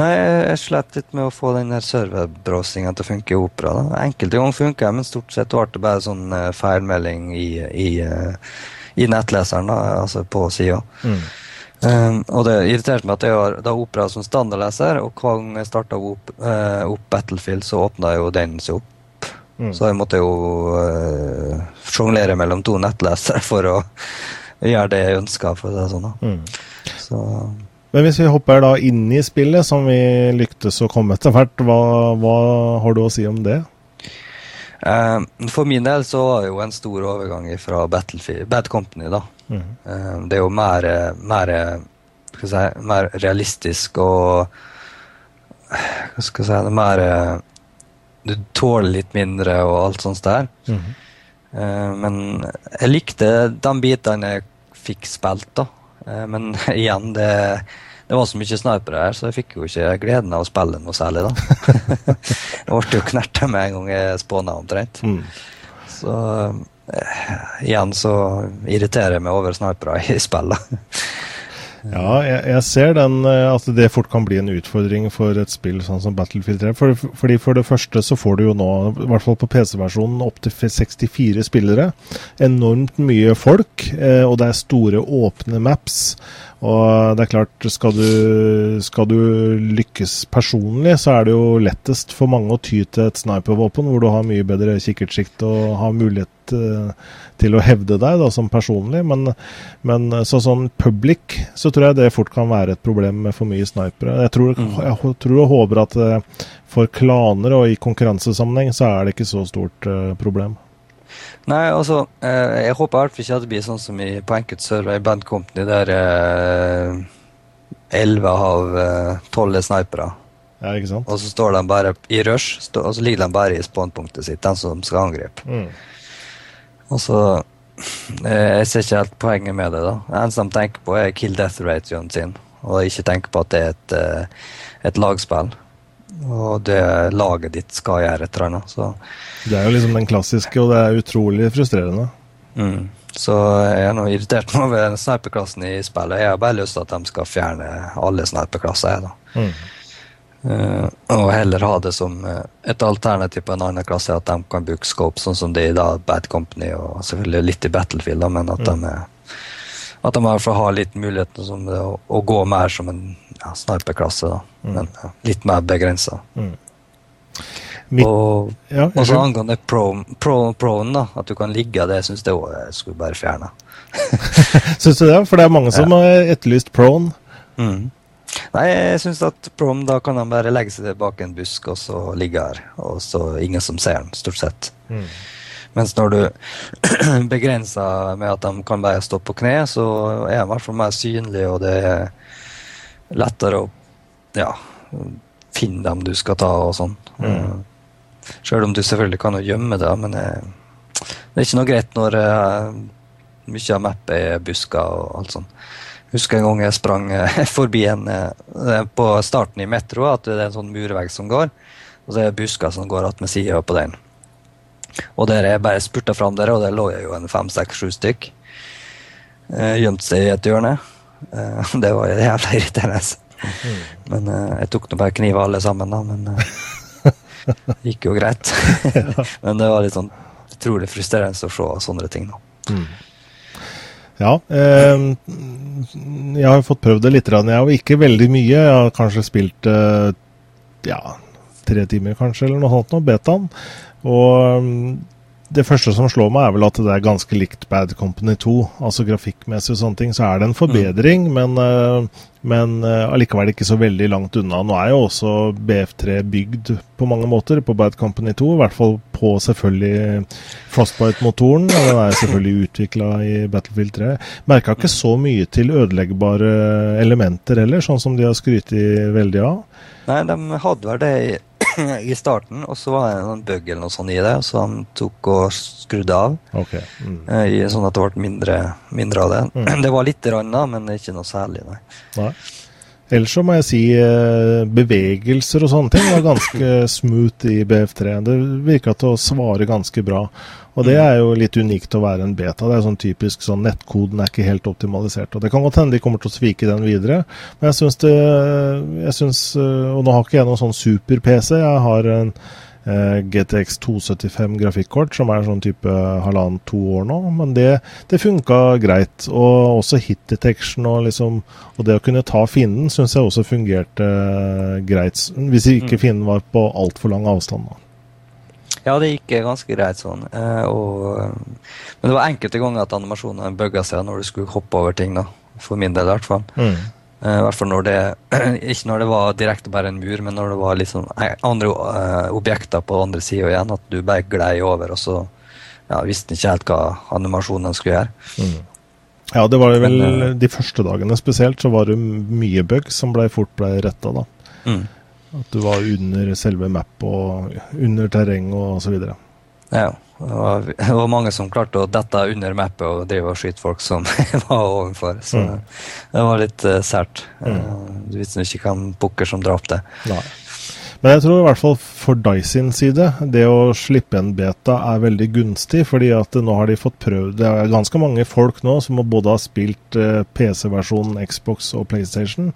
Speaker 2: Nei, jeg slet litt med å få den der serverbrowsinga til å funke i Opera. da. Enkelte ganger funka jeg, men stort sett ble det bare sånn uh, feilmelding i, i, uh, i, nettleseren, da, altså på sida. Mm. Um, og det irriterte meg at jeg har da Opera som standardleser, og hver gang jeg starta opp, uh, opp, Battlefield, så åpna jo den seg opp. Mm. Så jeg måtte jo sjonglere mellom to nettlesere for å gjøre det jeg ønska, for det sånn. da. Mm. Så
Speaker 1: men hvis vi hopper da inn i spillet, som vi lyktes å komme etter hvert, hva, hva har du å si om det?
Speaker 2: Uh, for min del så var det jo en stor overgang fra Bad Company, da. Mm. Uh, det er jo mer, mer, si, mer realistisk og Hva skal jeg si det mer Du tåler litt mindre og alt sånt der. Mm. Uh, men jeg likte de bitene jeg fikk spilt, da. Eh, men igjen, det, det, var så mye snipere her, så jeg fikk jo ikke gleden av å spille noe særlig, da. jeg ble jo knerta med en gang jeg spåna, omtrent. Mm. Så eh, igjen så irriterer jeg meg over snipere i spillet.
Speaker 1: Ja, jeg, jeg, ser den, eh, at det fort kan bli en utfordring for et spill sånn som Battlefield 3. For, fordi For det første så får du jo nå, i hvert fall på PC-versjonen, opptil 64 spillere. Enormt mye folk, eh, og det er store, åpne maps. Og det er klart, skal du, skal du, lykkes personlig, så er det jo lettest for mange å ty til et snipervåpen, hvor du har mye bedre kikkertsikt og har mulighet uh, til å hevde deg da, som personlig. Men, men så sånn public så tror jeg det fort kan være et problem med for mye snipere. Jeg tror, mm. jeg tror og håper at uh, for klaner og i konkurransesammenheng så er det ikke så stort problem.
Speaker 2: Nei, altså, eh, jeg håper i hvert fall ikke at det blir sånn som i, på enkelte server i Band Company, der elleve eh, av eh, tolv er snipere.
Speaker 1: Ja, ikke sant?
Speaker 2: Og så står de bare i rush, stå, og så ligger de bare i spawnpunktet sitt, den som skal angripe. Mm. Og så eh, Jeg ser ikke helt poenget med det. da. Det eneste de tenker på, er kill death ratioen sin, og ikke tenker på at det er et, et lagspill. Og det laget ditt skal gjøre et eller annet. Så
Speaker 1: det er jo liksom den klassiske, og det er utrolig frustrerende.
Speaker 2: Mm. Så jeg er nå irritert meg over sniperklassen i spillet. Jeg har bare lyst til at de skal fjerne alle sniperklasser. Mm. Uh, og heller ha det som uh, et alternativ på en annen klasse, at de kan bruke scope, sånn som det er i da Bad Company og selvfølgelig litt i Battlefield, da, men at mm. de er at de i hvert fall har litt mulighet å, å, gå mer som en ja, sniperklasse, da. Men ja, litt mer begrensa. Mm. Og ja, så angående proen, pro, pro da, at du kan ligge det, syns jeg òg jeg skulle bare fjerne.
Speaker 1: syns du det? For det er mange som ja. har etterlyst proen.
Speaker 2: Mm. Nei, jeg syns at prom, da kan han bare legge seg bak en busk og så ligge her. Og så ingen som ser han, stort sett. Mm. Mens når du begrenser med at de kan bare stå på kne, så er de i hvert fall mer synlig, og det er lettere å ja, finne dem du skal ta og sånn. Mm. Sjøl om du selvfølgelig kan jo gjemme det, men eh, det er ikke noe greit når eh, mye av mappet er busker og alt sånt. Husker en gang jeg sprang eh, forbi en på starten i Metro, at det er en sånn murvegg som går, og så er det busker som går attmed sida på den. Og der jeg bare spurta fram der, og der lå jeg jo en fem, seks, sju stykk. Gjemt seg i et hjørne. Det var jævla irriterende. Men jeg tok nå bare kniver alle sammen, da. Men det gikk jo greit. Men det var litt sånn utrolig frustrerende å se sånne ting. nå. Mm.
Speaker 1: Ja. Eh, jeg har fått prøvd det litt. Jeg har ikke veldig mye. Jeg har kanskje spilt eh, ja, tre timer, kanskje, eller noe sånt, nå, betaen. Og det første som slår meg, er vel at det er ganske likt Bad Company 2. Altså grafikkmessig og sånne ting, så er det en forbedring, mm. men, uh, men uh, allikevel ikke så veldig langt unna. Nå er jo også BF3 bygd på mange måter på Bad Company 2, i hvert fall på selvfølgelig Frostbite-motoren. Og den er selvfølgelig utvikla i Battlefield 3. Merka ikke så mye til ødeleggbare elementer heller, sånn som de har skrytt veldig av.
Speaker 2: Nei, de hadde vel det i starten, og så var det en bug eller noe sånt i det, så han tok og skrudde av.
Speaker 1: Okay. Mm.
Speaker 2: I, sånn at det ble mindre, mindre av det. Mm. Det var litt, rann, men ikke noe særlig, nei. nei.
Speaker 1: Ellers så må jeg si eh, bevegelser og sånne ting var ganske smooth i BF3. Det virka til å svare ganske bra. Og det er jo litt unikt å være en beta. Det er sånn typisk sånn nettkoden er ikke helt optimalisert. Og det kan godt hende de kommer til å svike den videre, men jeg syns det jeg synes, Og nå har ikke jeg noen sånn super-PC. Jeg har en eh, GTX 275 grafikkort, som er sånn type halvannen-to år nå. Men det, det funka greit. Og også hit detection og, liksom, og det å kunne ta fienden syns jeg også fungerte eh, greit. Hvis ikke finnen fienden var på altfor lang avstand. da.
Speaker 2: Ja, det gikk ganske greit sånn. Eh, og, men det var enkelte ganger at animasjonene bugga seg når du skulle hoppe over ting. da, For min del, i hvert fall. Mm. Uh, I hvert fall når det Ikke når det var direkte bare en mur, men når det var liksom andre objekter på andre sida igjen. At du bare glei over, og så ja, visste ikke helt hva animasjonen skulle gjøre. Mm.
Speaker 1: Ja, det var vel men, de første dagene spesielt, så var det mye bugs som ble, fort ble retta, da. Mm. At du var under selve map og under terreng og så videre.
Speaker 2: Ja. Det var, mange som klarte å dette under mappet og drive og skyte folk som var ovenfor. Så mm. det var litt uh, sært. Mm. Uh, du visste ikke hvem bukker som drap det. Nei.
Speaker 1: Men jeg tror i hvert fall for sin side, det å slippe en beta er veldig gunstig. fordi at nå har de fått prøvd Det er ganske mange folk nå som både har spilt eh, PC-versjonen Xbox og PlayStation.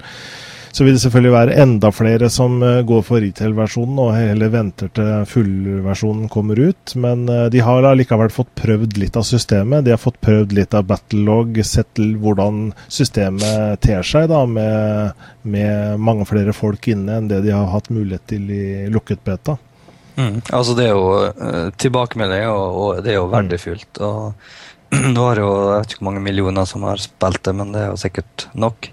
Speaker 1: Så vil det selvfølgelig være enda flere som uh, går for retail-versjonen og heller venter til fullversjonen kommer ut. Men uh, de har allikevel fått prøvd litt av systemet. De har fått prøvd litt av battlelog, sett hvordan systemet ter seg da, med, med, mange flere folk inne enn det de har hatt mulighet til i lukket beta.
Speaker 2: Mm. Altså Det er jo uh, tilbakemelding, og, og, det er jo verdifullt. og Nå har jo jeg vet ikke hvor mange millioner som har spilt det, men det er jo sikkert nok.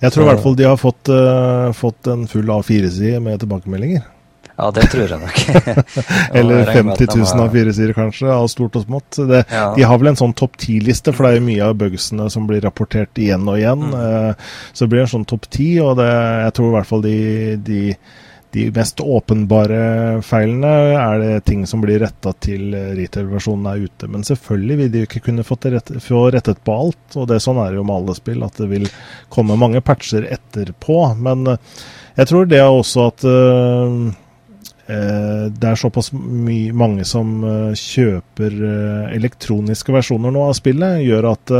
Speaker 1: Jeg tror i hvert fall de har fått, uh, fått en full A4-side med tilbakemeldinger.
Speaker 2: Ja, det tror jeg nok.
Speaker 1: Eller 50 000 A4-sider, kanskje, av stort og smått. Det, ja. De har vel en sånn topp ti-liste, for det er jo mye av bugsene som blir rapportert igjen og igjen. Mm. Uh, så det blir en sånn topp ti, og det, jeg tror i hvert fall de, de de mest åpenbare feilene er det ting som blir retta til retail-versjonen er ute. Men selvfølgelig vil de ikke kunne rett, få, rettet på alt, og det er sånn er det jo med alle spill, at det vil komme mange patcher etterpå. Men eh, jeg tror det er også at uh, det er såpass mange som uh, kjøper uh, elektroniske versjoner nå av spillet, gjør at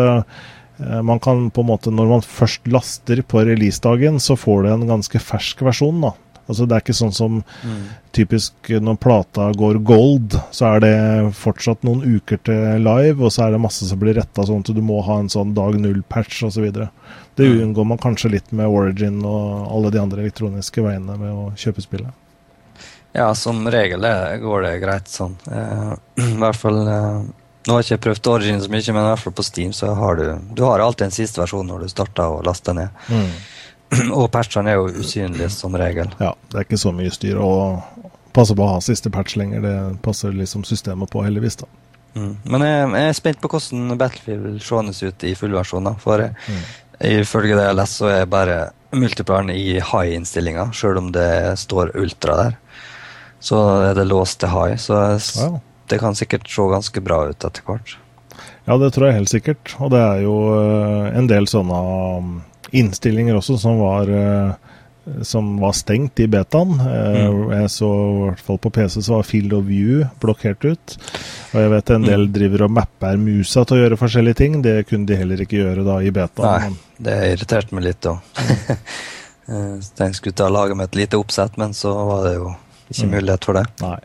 Speaker 1: man kan på en måte, Når man først laster på releasedagen, så får du en ganske fersk versjon. da. Altså Det er ikke sånn som mm. typisk når plata går gold, så er det fortsatt noen uker til live, og så er det masse som blir retta sånn at du må ha en sånn dag null-patch osv. Det mm. unngår man kanskje litt med Origin og alle de andre elektroniske veiene med å kjøpe spillet.
Speaker 2: Ja, som regel går det greit sånn. Eh, I hvert fall eh, Nå har jeg ikke prøvd Origin så mye, men i hvert fall på Steam så har du Du har alltid en siste versjon når du starter og laster ned. Mm. Og patchene er jo usynlige som regel.
Speaker 1: Ja, det er ikke så mye styr. Og passer på å ha siste patch lenger. Det passer liksom systemet på, heldigvis. da.
Speaker 2: Mm. Men jeg, jeg, er spent på hvordan Battlefield vil seende ut i fullversjon. For jeg, mm. ifølge det jeg har lest, så er bare multiplayeren i high-innstillinga, sjøl om det står ultra der. Så er det låst til high. Så ja. det kan sikkert se ganske bra ut etter hvert.
Speaker 1: Ja, det tror jeg helt sikkert. Og det er jo eh, en del sånne innstillinger også som var, eh, som var stengt i betaen. Eh, mm. Jeg så i hvert fall på PC så var Field of View blokkert ut. Og jeg vet en del mm. driver og mapper musa til å gjøre forskjellige ting. Det kunne de heller ikke gjøre da i betaen.
Speaker 2: Nei, det irriterte meg litt òg. Jeg skulle ta lage med et lite oppsett, men så var det jo ikke mm. mulighet for det.
Speaker 1: Nei.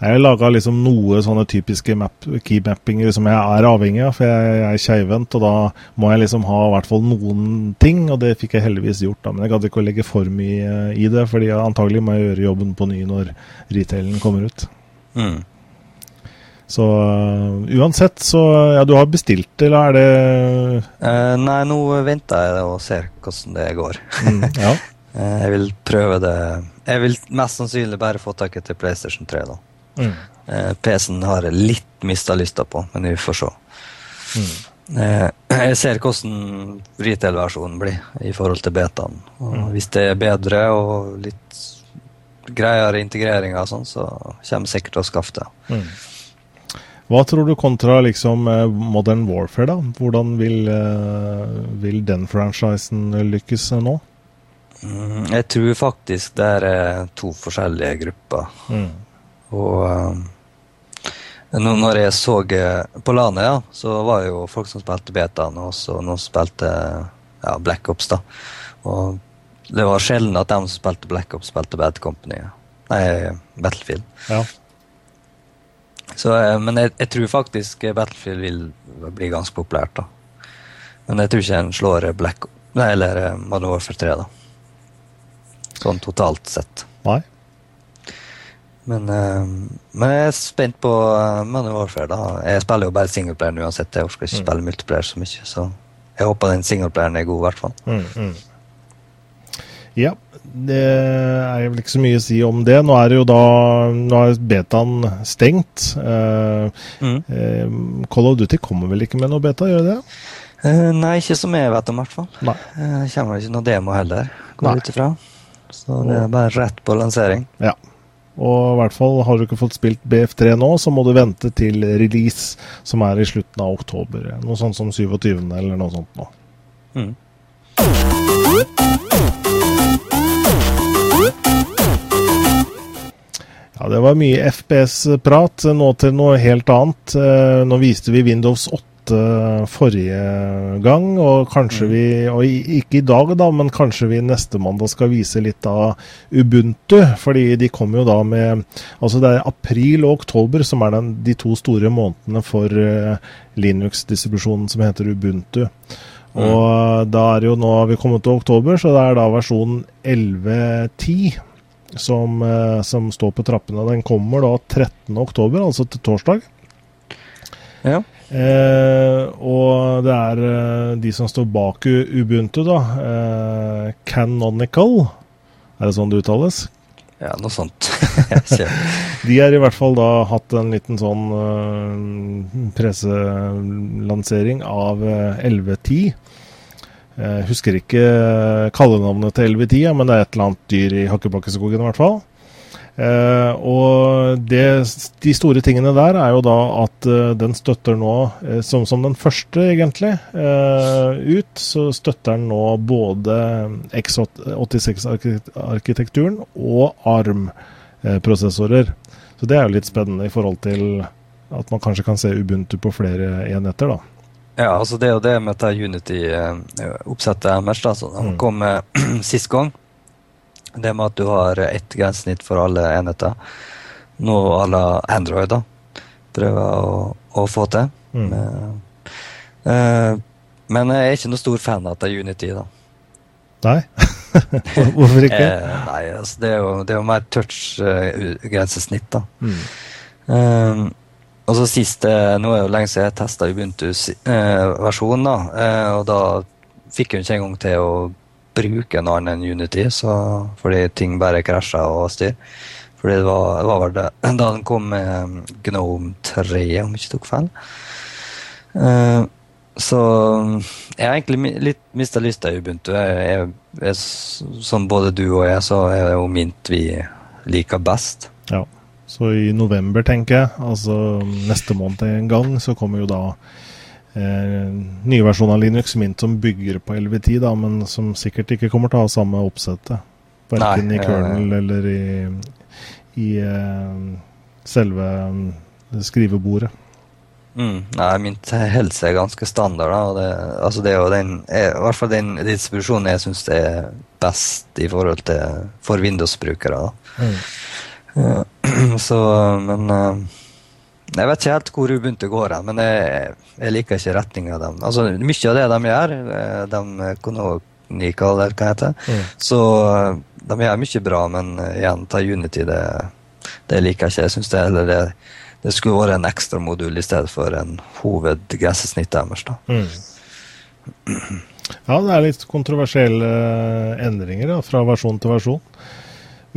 Speaker 1: Jeg har laga liksom noe sånne typiske map, keymappinger som jeg er avhengig av, for jeg, jeg er keivhendt, og da må jeg liksom ha i hvert fall noen ting, og det fikk jeg heldigvis gjort. da, Men jeg gadd ikke å legge for mye i det, fordi antagelig må jeg gjøre jobben på ny når retailen kommer ut. Mm. Så uh, uansett, så Ja, du har bestilt, eller er det
Speaker 2: uh, Nei, nå venter jeg og ser hvordan det går. Mm, ja. uh, jeg vil prøve det Jeg vil mest sannsynlig bare få tak i til PlayStation 3, da. Mm. Eh, PC-en har jeg litt mista lysta på, men vi får se. Mm. Eh, jeg ser hvordan retail-versjonen blir i forhold til betaen. Mm. Hvis det er bedre og litt greiere integreringer, sånn, så kommer jeg sikkert til å skaffe det. Mm.
Speaker 1: Hva tror du kontra liksom eh, Modern Warfare, da? Hvordan vil, vil den franchisen lykkes nå?
Speaker 2: Mm, jeg tror faktisk det er to forskjellige grupper.
Speaker 1: Mm.
Speaker 2: Og um, når jeg så eh, på landet, ja, så var det jo folk som spilte betaen, og også noen som spilte ja, Black Ops. da. Og det var sjelden at de som spilte Black Ops, spilte Bad Company. Nei, Battlefield.
Speaker 1: Ja.
Speaker 2: Så, eh, men jeg, jeg, tror faktisk Battlefield vil bli ganske populært. da. Men jeg tror ikke en slår Black Nei, eller eh, Modern Warfare 3, da. Sånn totalt sett. Men, uh, men, jeg er spent på uh, Modern Warfare. da. Jeg spiller jo bare singleplayer uansett. Jeg orker ikke mm. spille multiplayer så mye. Så jeg håper den singleplayeren er god, i hvert fall.
Speaker 1: Mm, mm. Ja, det er vel ikke så mye å si om det. Nå er det jo da Nå er betaen stengt. Uh, Call of Duty kommer vel ikke med noe beta, gjør det?
Speaker 2: nei, ikke som jeg vet om, i hvert fall.
Speaker 1: Nei.
Speaker 2: Det kommer ikke noe demo heller, går ut ifra. Så det er bare rett på lansering.
Speaker 1: Ja. Og i hvert fall har du ikke fått spilt BF3 nå, så må du vente til release, som er i slutten av oktober. Noe sånt som 27. eller noe sånt nå. Mm. Ja, det var mye FPS-prat. Nå til noe helt annet. Eh, nå viste vi Windows 8 uh, forrige gang, og kanskje mm. vi Og ikke i dag, da, men kanskje vi neste mandag skal vise litt av Ubuntu. Fordi de kommer jo da med Altså det er april og oktober som er den, de to store månedene for uh, Linux-distribusjonen som heter Ubuntu. Mm. Og da er jo nå har vi kommet til oktober, så det er da versjon 11.10 som, som står på trappene. Den kommer da 13. oktober, altså til torsdag.
Speaker 2: Ja.
Speaker 1: Eh, og det er eh, de som står bak Ubuntu, da. Eh, Canonical. Er det sånn det uttales?
Speaker 2: Ja, noe sånt.
Speaker 1: de har i hvert fall da hatt en liten sånn uh, presselansering av uh, 1110. Jeg husker ikke kallenavnet til 1110, men det er et eller annet dyr i Hakkebakkeskogen i hvert fall. Uh, og det, de store tingene der er jo da at uh, den støtter nå, uh, som, som, den første egentlig, ut, så støtter den nå både X86-arkitekturen og ARM-prosessorer. Så det er jo litt spennende i forhold til at man kanskje kan se Ubuntu på flere enheter, da.
Speaker 2: Ja, altså det er jo det med dette Unity-oppsettet deres, da, som mm. kom sist gang. Det med at du har ett grensesnitt for alle enheter. Noe à la Android da, prøver å, å få til. Mm. Uh, men jeg er ikke noe stor fan av Unity, da.
Speaker 1: Nei? Hvorfor ikke?
Speaker 2: eh, nei, altså, det, er jo, det er jo mer touch-grensesnitt, uh, da. Mm. Um, og så siste, Nå er det jo lenge siden jeg testa Ubuntu-versjonen, uh, da. og da fikk hun ikke engang til å bruke noe annet enn Unity, så, fordi ting bare krasja og styr. Fordi det var, det var det, da den kom med Gnome 3, om jeg ikke tok feil. Uh, så jeg har egentlig litt mista lysta i Ubuntu. Jeg, jeg, jeg, som både du og jeg, så er det jo Mint vi liker best.
Speaker 1: Ja, så i november, tenker jeg, altså neste måned en gang, så kommer jo da eh, nye versjoner av Linux Mint som bygger på LV10, da, men som sikkert ikke kommer til å ha samme oppsettet. Verken i kernel eh, eller i, i eh, selve eh, skrivebordet.
Speaker 2: Mm, nei, Mint helse er ganske standard. da, det, altså det er jo den, er, I hvert fall den distribusjonen jeg syns er best i forhold til for Windows-brukere. Mm. Ja, så, men uh, jeg vet ikke helt hvor Ubuntu går hen, men jeg, jeg, liker ikke retninga dem. Altså, mye av det de gjør, eh, de Kononika, eller hva heter mm. så eh, de gjør mye bra, men eh, igjen, ta Unity, det, det liker jeg ikke. Jeg syns det, det, det, skulle vært en ekstra modul i stedet for en hovedgrensesnitt deres. da.
Speaker 1: Mm. Ja, det er litt kontroversielle endringer da, fra versjon til versjon.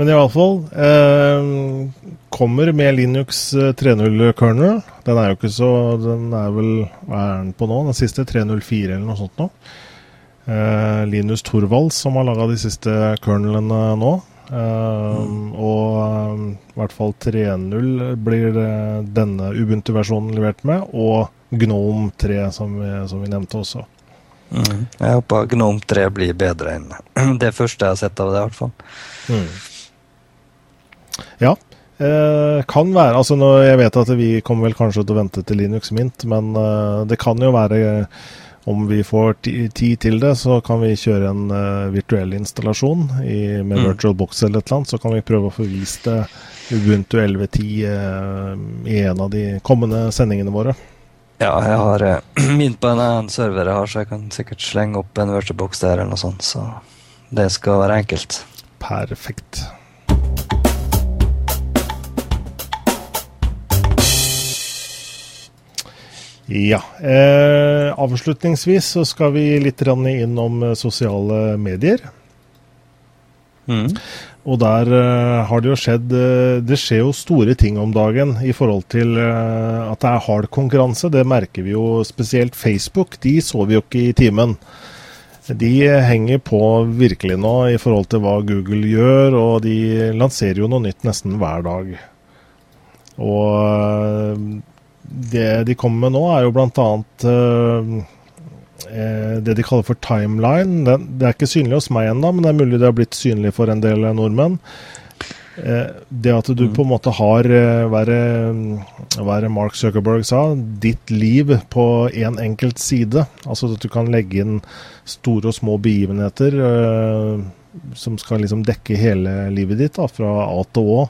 Speaker 1: Men i hvert fall eh, kommer med Linux 3.0-kernel. Eh, den er jo ikke så Den er vel Hva er den på nå? Den siste 3.04 eller noe sånt nå. Eh, Linus Torvalds som har laga de siste kernelene nå. Eh, mm. Og eh, i hvert fall 3.0 blir denne Ubuntu-versjonen levert med, og Gnome 3, som vi, som vi nevnte også.
Speaker 2: Mm. Jeg håper Gnome 3 blir bedre enn det første jeg har sett av det, i hvert fall. Mm.
Speaker 1: Ja. Eh, kan være altså nå, Jeg vet at vi kommer vel kanskje til å vente til Linux Mint, men eh, det kan jo være om vi får tid til det, så kan vi kjøre en uh, virtuell installasjon i, med mm. Virtual Box eller et eller annet. Så kan vi prøve å få vist det Ubuntu 11.10 uh, i en av de kommende sendingene våre.
Speaker 2: Ja, jeg har uh, min på en server jeg har, så jeg kan sikkert slenge opp en Virtual Box der eller noe sånt. Så det skal være enkelt.
Speaker 1: Perfekt. Ja. Eh, avslutningsvis så skal vi litt innom om sosiale medier. Mm. Og der uh, har det jo skjedd uh, Det skjer jo store ting om dagen i forhold til uh, at det er hard konkurranse. Det merker vi jo spesielt Facebook. De så vi jo ikke i timen. De henger på virkelig nå i forhold til hva Google gjør, og de lanserer jo noe nytt nesten hver dag. Og det de kommer med nå, er jo bl.a. Uh, eh, det de kaller for timeline. Det, det, er ikke synlig hos meg ennå, men det er mulig det har blitt synlig for en del nordmenn. Eh, det at du mm. på en måte har hva er det Mark Zuckerberg sa, ditt liv på én en enkelt side. Altså at du kan legge inn store og små begivenheter uh, som skal liksom dekke hele livet ditt, da, fra A til Å.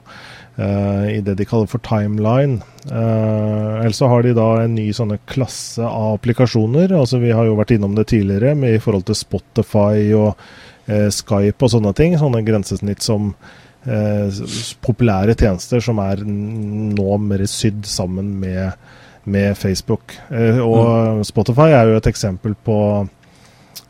Speaker 1: Uh, i det de kaller for timeline. Uh, ellers så har de da en ny sånne klasse av applikasjoner. altså Vi har jo vært innom det tidligere med i forhold til Spotify og uh, Skype og sånne ting. Sånne grensesnitt som populære tjenester som er nå mer sydd sammen med, med Facebook. og mm. Spotify er jo et eksempel på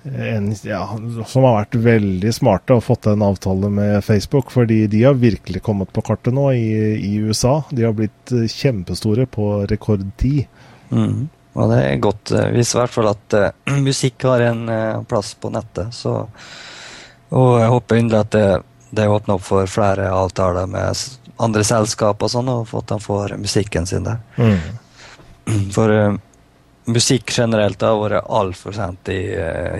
Speaker 1: en, ja, som har vært veldig smarte og fått en avtale med Facebook. Fordi de har virkelig kommet på kartet nå i, i USA. De har blitt eh, kjempestore på rekordtid.
Speaker 2: Mm. Og det er godt. Hvis viser i hvert fall at uh, musikk har en uh, plass på nettet. Så, og jeg håper inderlig at det, det åpner opp for flere avtaler med andre selskap og sånn, og at de får musikken sin der. Mm. For uh, musikk generelt har vært altfor sent i,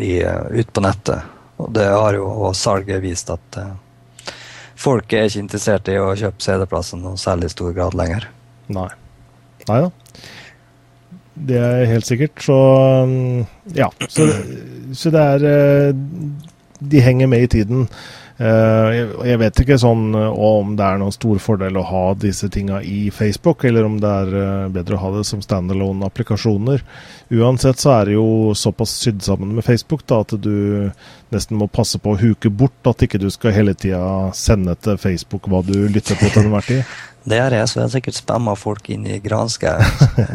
Speaker 2: i, ut på nettet. Og det har jo salget vist at uh, folk er ikke interessert i å kjøpe CD-plassen noe særlig stor grad lenger.
Speaker 1: Nei. Nei da. Det er helt sikkert. Så mm, ja. Så, så det er eh, De henger med i tiden. Eh, jeg vet ikke sånn eh, om det er noen stor fordel å ha disse tinga i Facebook, eller om det er eh, bedre å ha det som standalone-applikasjoner. Uansett så er det jo såpass sydd sammen med Facebook da, at du nesten må passe på å huke bort at ikke du skal hele tida sende til Facebook hva du lytter på til enhver tid.
Speaker 2: Det gjør jeg, så jeg har sikkert spamma folk inn i granskauen.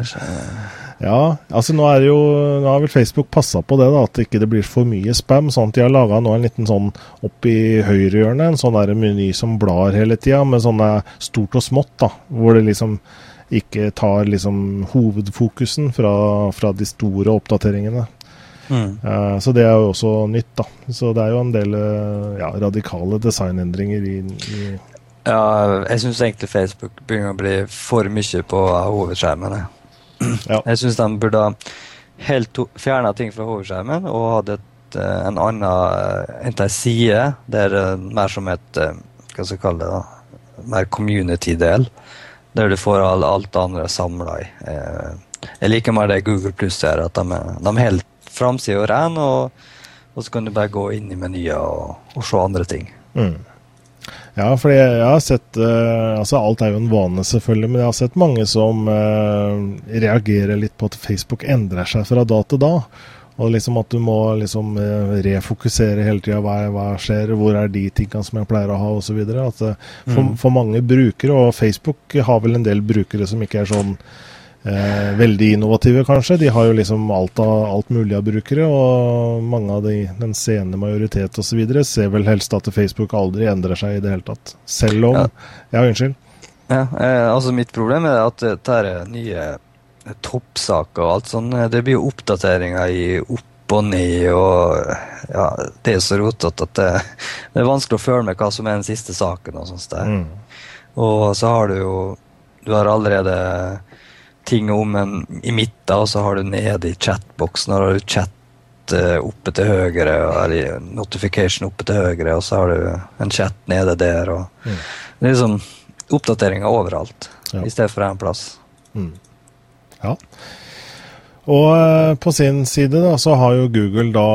Speaker 1: Ja, altså nå, er jo, nå har vel Facebook passa på det, da, at ikke det blir for mye spam. sånn at De har laga en liten sånn opp i høyrehjørnet, en sånn der meny som blar hele tida, med sånne stort og smått. da, Hvor det liksom ikke tar liksom hovedfokusen fra, fra de store oppdateringene. Mm. Uh, så det er jo også nytt, da. Så det er jo en del uh, ja, radikale designendringer i, i
Speaker 2: Ja, jeg syns egentlig Facebook begynner å bli for mye på hovedskjermene. Ja. Jeg syns de burde helt fjerna ting fra hovedskjermen og hatt eh, en annen eh, en side Det er mer som et Hva skal jeg kalle det? da, Mer community-del. Der du får all, alt det andre samla i. Jeg liker mer det Google Pluss gjør, at de, de helt framsida ren, og, og, så kan du bare gå inn i menyer og, og se andre ting. Mm.
Speaker 1: Ja, for jeg, har sett uh, altså Alt er jo en vane, selvfølgelig, men jeg har sett mange som uh, reagerer litt på at Facebook endrer seg fra da til da. Og liksom at du må liksom uh, refokusere hele tida. Hva, hva, skjer, hvor er de tingene som jeg pleier å ha, osv. For, mm. for mange brukere, og Facebook har vel en del brukere som ikke er sånn eh, veldig innovative, kanskje. De har jo liksom alt, av, alt mulig av brukere, og mange av de, den sene majoritet osv. ser vel helst at Facebook aldri endrer seg i det hele tatt. Selv om Ja, ja unnskyld.
Speaker 2: Ja, eh, altså Mitt problem er at dette er nye toppsaker og alt sånt. Det blir jo oppdateringer i opp og ned, og ja, det er så rotete at det, det, er vanskelig å føle med hva som er den siste saken. Og sånt der. Mm. Og så har du jo Du har allerede ting om en i midten, og så har du nede i chatboksen har du chat eh, oppe til høyre, eller notification oppe til høyre, og så har du en chat nede der. og mm. Det liksom oppdateringer overalt, ja. i stedet for én plass. Mm.
Speaker 1: Ja. Og eh, på sin side da, så har jo Google da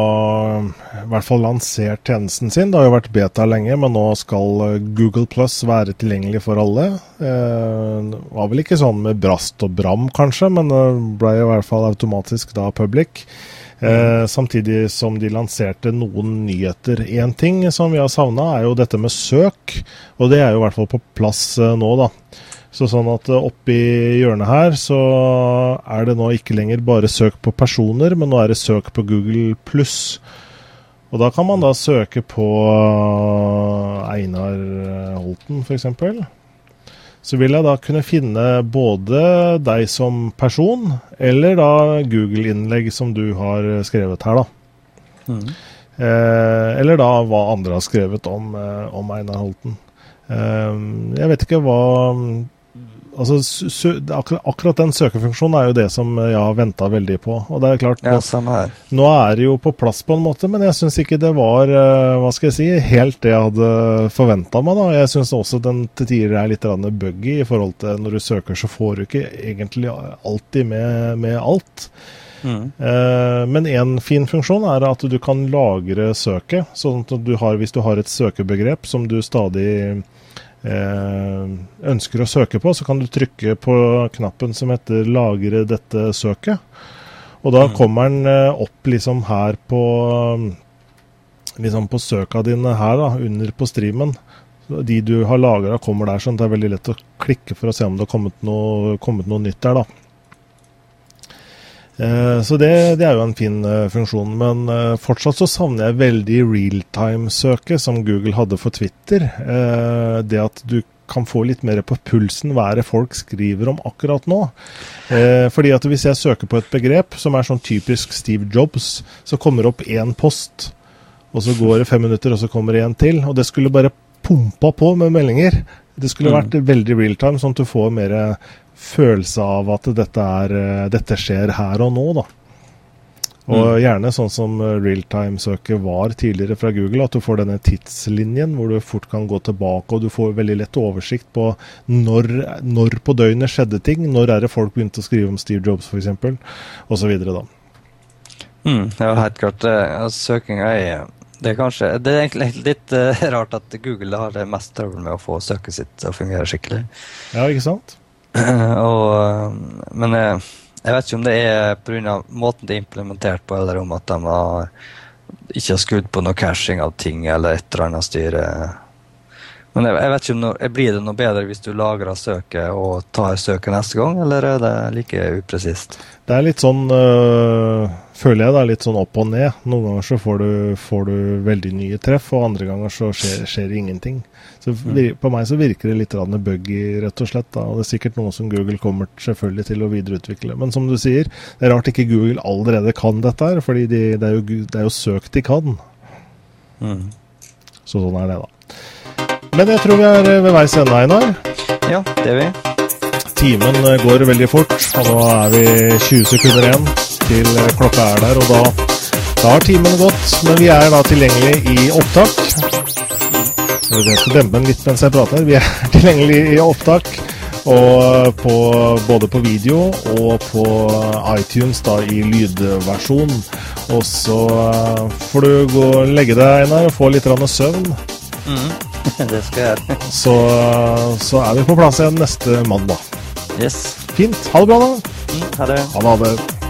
Speaker 1: i hvert fall lansert tjenesten sin. Det har jo vært beta lenge, men nå skal eh, Google Plus være tilgjengelig for alle. Eh, det var vel ikke sånn med brast og bram, kanskje, men det ble i hvert fall automatisk da public. Eh, samtidig som de lanserte noen nyheter. Én ting som vi har savna, er jo dette med søk, og det er jo i hvert fall på plass eh, nå, da. Så sånn at eh, oppi hjørnet her så er det nå ikke lenger bare søk på personer, men nå er det søk på Google pluss. Og da kan man da søke på eh, Einar Holten, f.eks. Så vil jeg da kunne finne både deg som person, eller da Google-innlegg som du har skrevet her, da. Mm. Eh, eller da hva andre har skrevet om, eh, om Einar Holten. Eh, jeg vet ikke hva altså, akkurat, den søkefunksjonen er jo det som jeg har venta veldig på. Og det er klart,
Speaker 2: ja, nå,
Speaker 1: nå, er det jo på plass på en måte, men jeg syns ikke det var eh, hva skal jeg si, helt det jeg hadde forventa meg. da. Jeg syns også den til tider er litt buggy i forhold til når du søker, så får du ikke egentlig alltid med, med alt. Mm. Eh, men en fin funksjon er at du kan lagre søket. sånn at du har, Hvis du har et søkebegrep som du stadig Eh, ønsker å søke på, så kan du trykke på knappen som heter 'lagre dette søket'. Og da mm. kommer den eh, opp liksom her på liksom på søka dine her, da, under på streamen. De du har lagra, kommer der, sånn det er veldig lett å klikke for å se om det har kommet noe, kommet noe nytt der. da. Eh, så det, det, er jo en fin uh, funksjon. Men uh, fortsatt så savner jeg veldig realtime-søket som Google hadde for Twitter. Det at du kan få litt mer på pulsen hva er det folk skriver om akkurat nå. fordi at hvis jeg søker på et begrep som er sånn typisk Steve Jobs, så kommer det opp én post, og så går det fem minutter, og så kommer det en til. Og det skulle bare pumpa på med meldinger. Det skulle mm. vært veldig real time, sånn at du får mer følelse av at dette, er, eh, dette skjer her og nå, da. Og mm. gjerne sånn som eh, realtime-søket var tidligere fra Google, at du får denne tidslinjen hvor du fort kan gå tilbake, og du får veldig lett oversikt på når, når på døgnet skjedde ting. Når er det folk begynte å skrive om Steve Jobs, f.eks., osv. da.
Speaker 2: Mm, ja, helt klart. Søkinga er det er kanskje Det er egentlig litt uh, rart at Google har det mest trøbbel med å få søket sitt til å fungere skikkelig.
Speaker 1: Ja, ikke sant?
Speaker 2: og, eh, men jeg, eh, jeg, vet ikke om det er pga. måten det er implementert på, eller om at de har, ikke har skrudd på noe cashing av ting eller et eller annet styre. Men jeg, jeg vet ikke om noe, blir det noe bedre hvis du lagrer søket og tar søket neste gang, eller er det like upresist?
Speaker 1: Det er litt sånn øh, Føler jeg det er litt sånn opp og ned. Noen ganger så får du, får du veldig nye treff, og andre ganger så skjer, skjer ingenting. Så mm. På meg så virker det litt buggy, rett og slett. Da. Og Det er sikkert noe som Google kommer selvfølgelig til å videreutvikle. Men som du sier, det er rart ikke Google allerede kan dette her, fordi de, det, er jo, det, er jo, søkt de kan. Mm. Så sånn er det, da. Men jeg tror vi er ved veis ende, Einar.
Speaker 2: Ja, det er vi.
Speaker 1: Timen går veldig fort, og nå er vi 20 sekunder igjen til klokka er der. Og da, da har timen gått, men vi er da tilgjengelig i opptak. Jeg skal dempe den litt mens jeg prater. Vi er tilgjengelig i opptak. Og på, både på video og på iTunes da i lydversjon. Og så eh, får du gå og legge deg, Einar, og få litt søvn.
Speaker 2: Mm. det skal jeg gjøre.
Speaker 1: så, så, er vi på plass igjen neste mandag.
Speaker 2: Yes.
Speaker 1: Fint. Ha det bra, da.
Speaker 2: Mm, ha det.
Speaker 1: Ha det.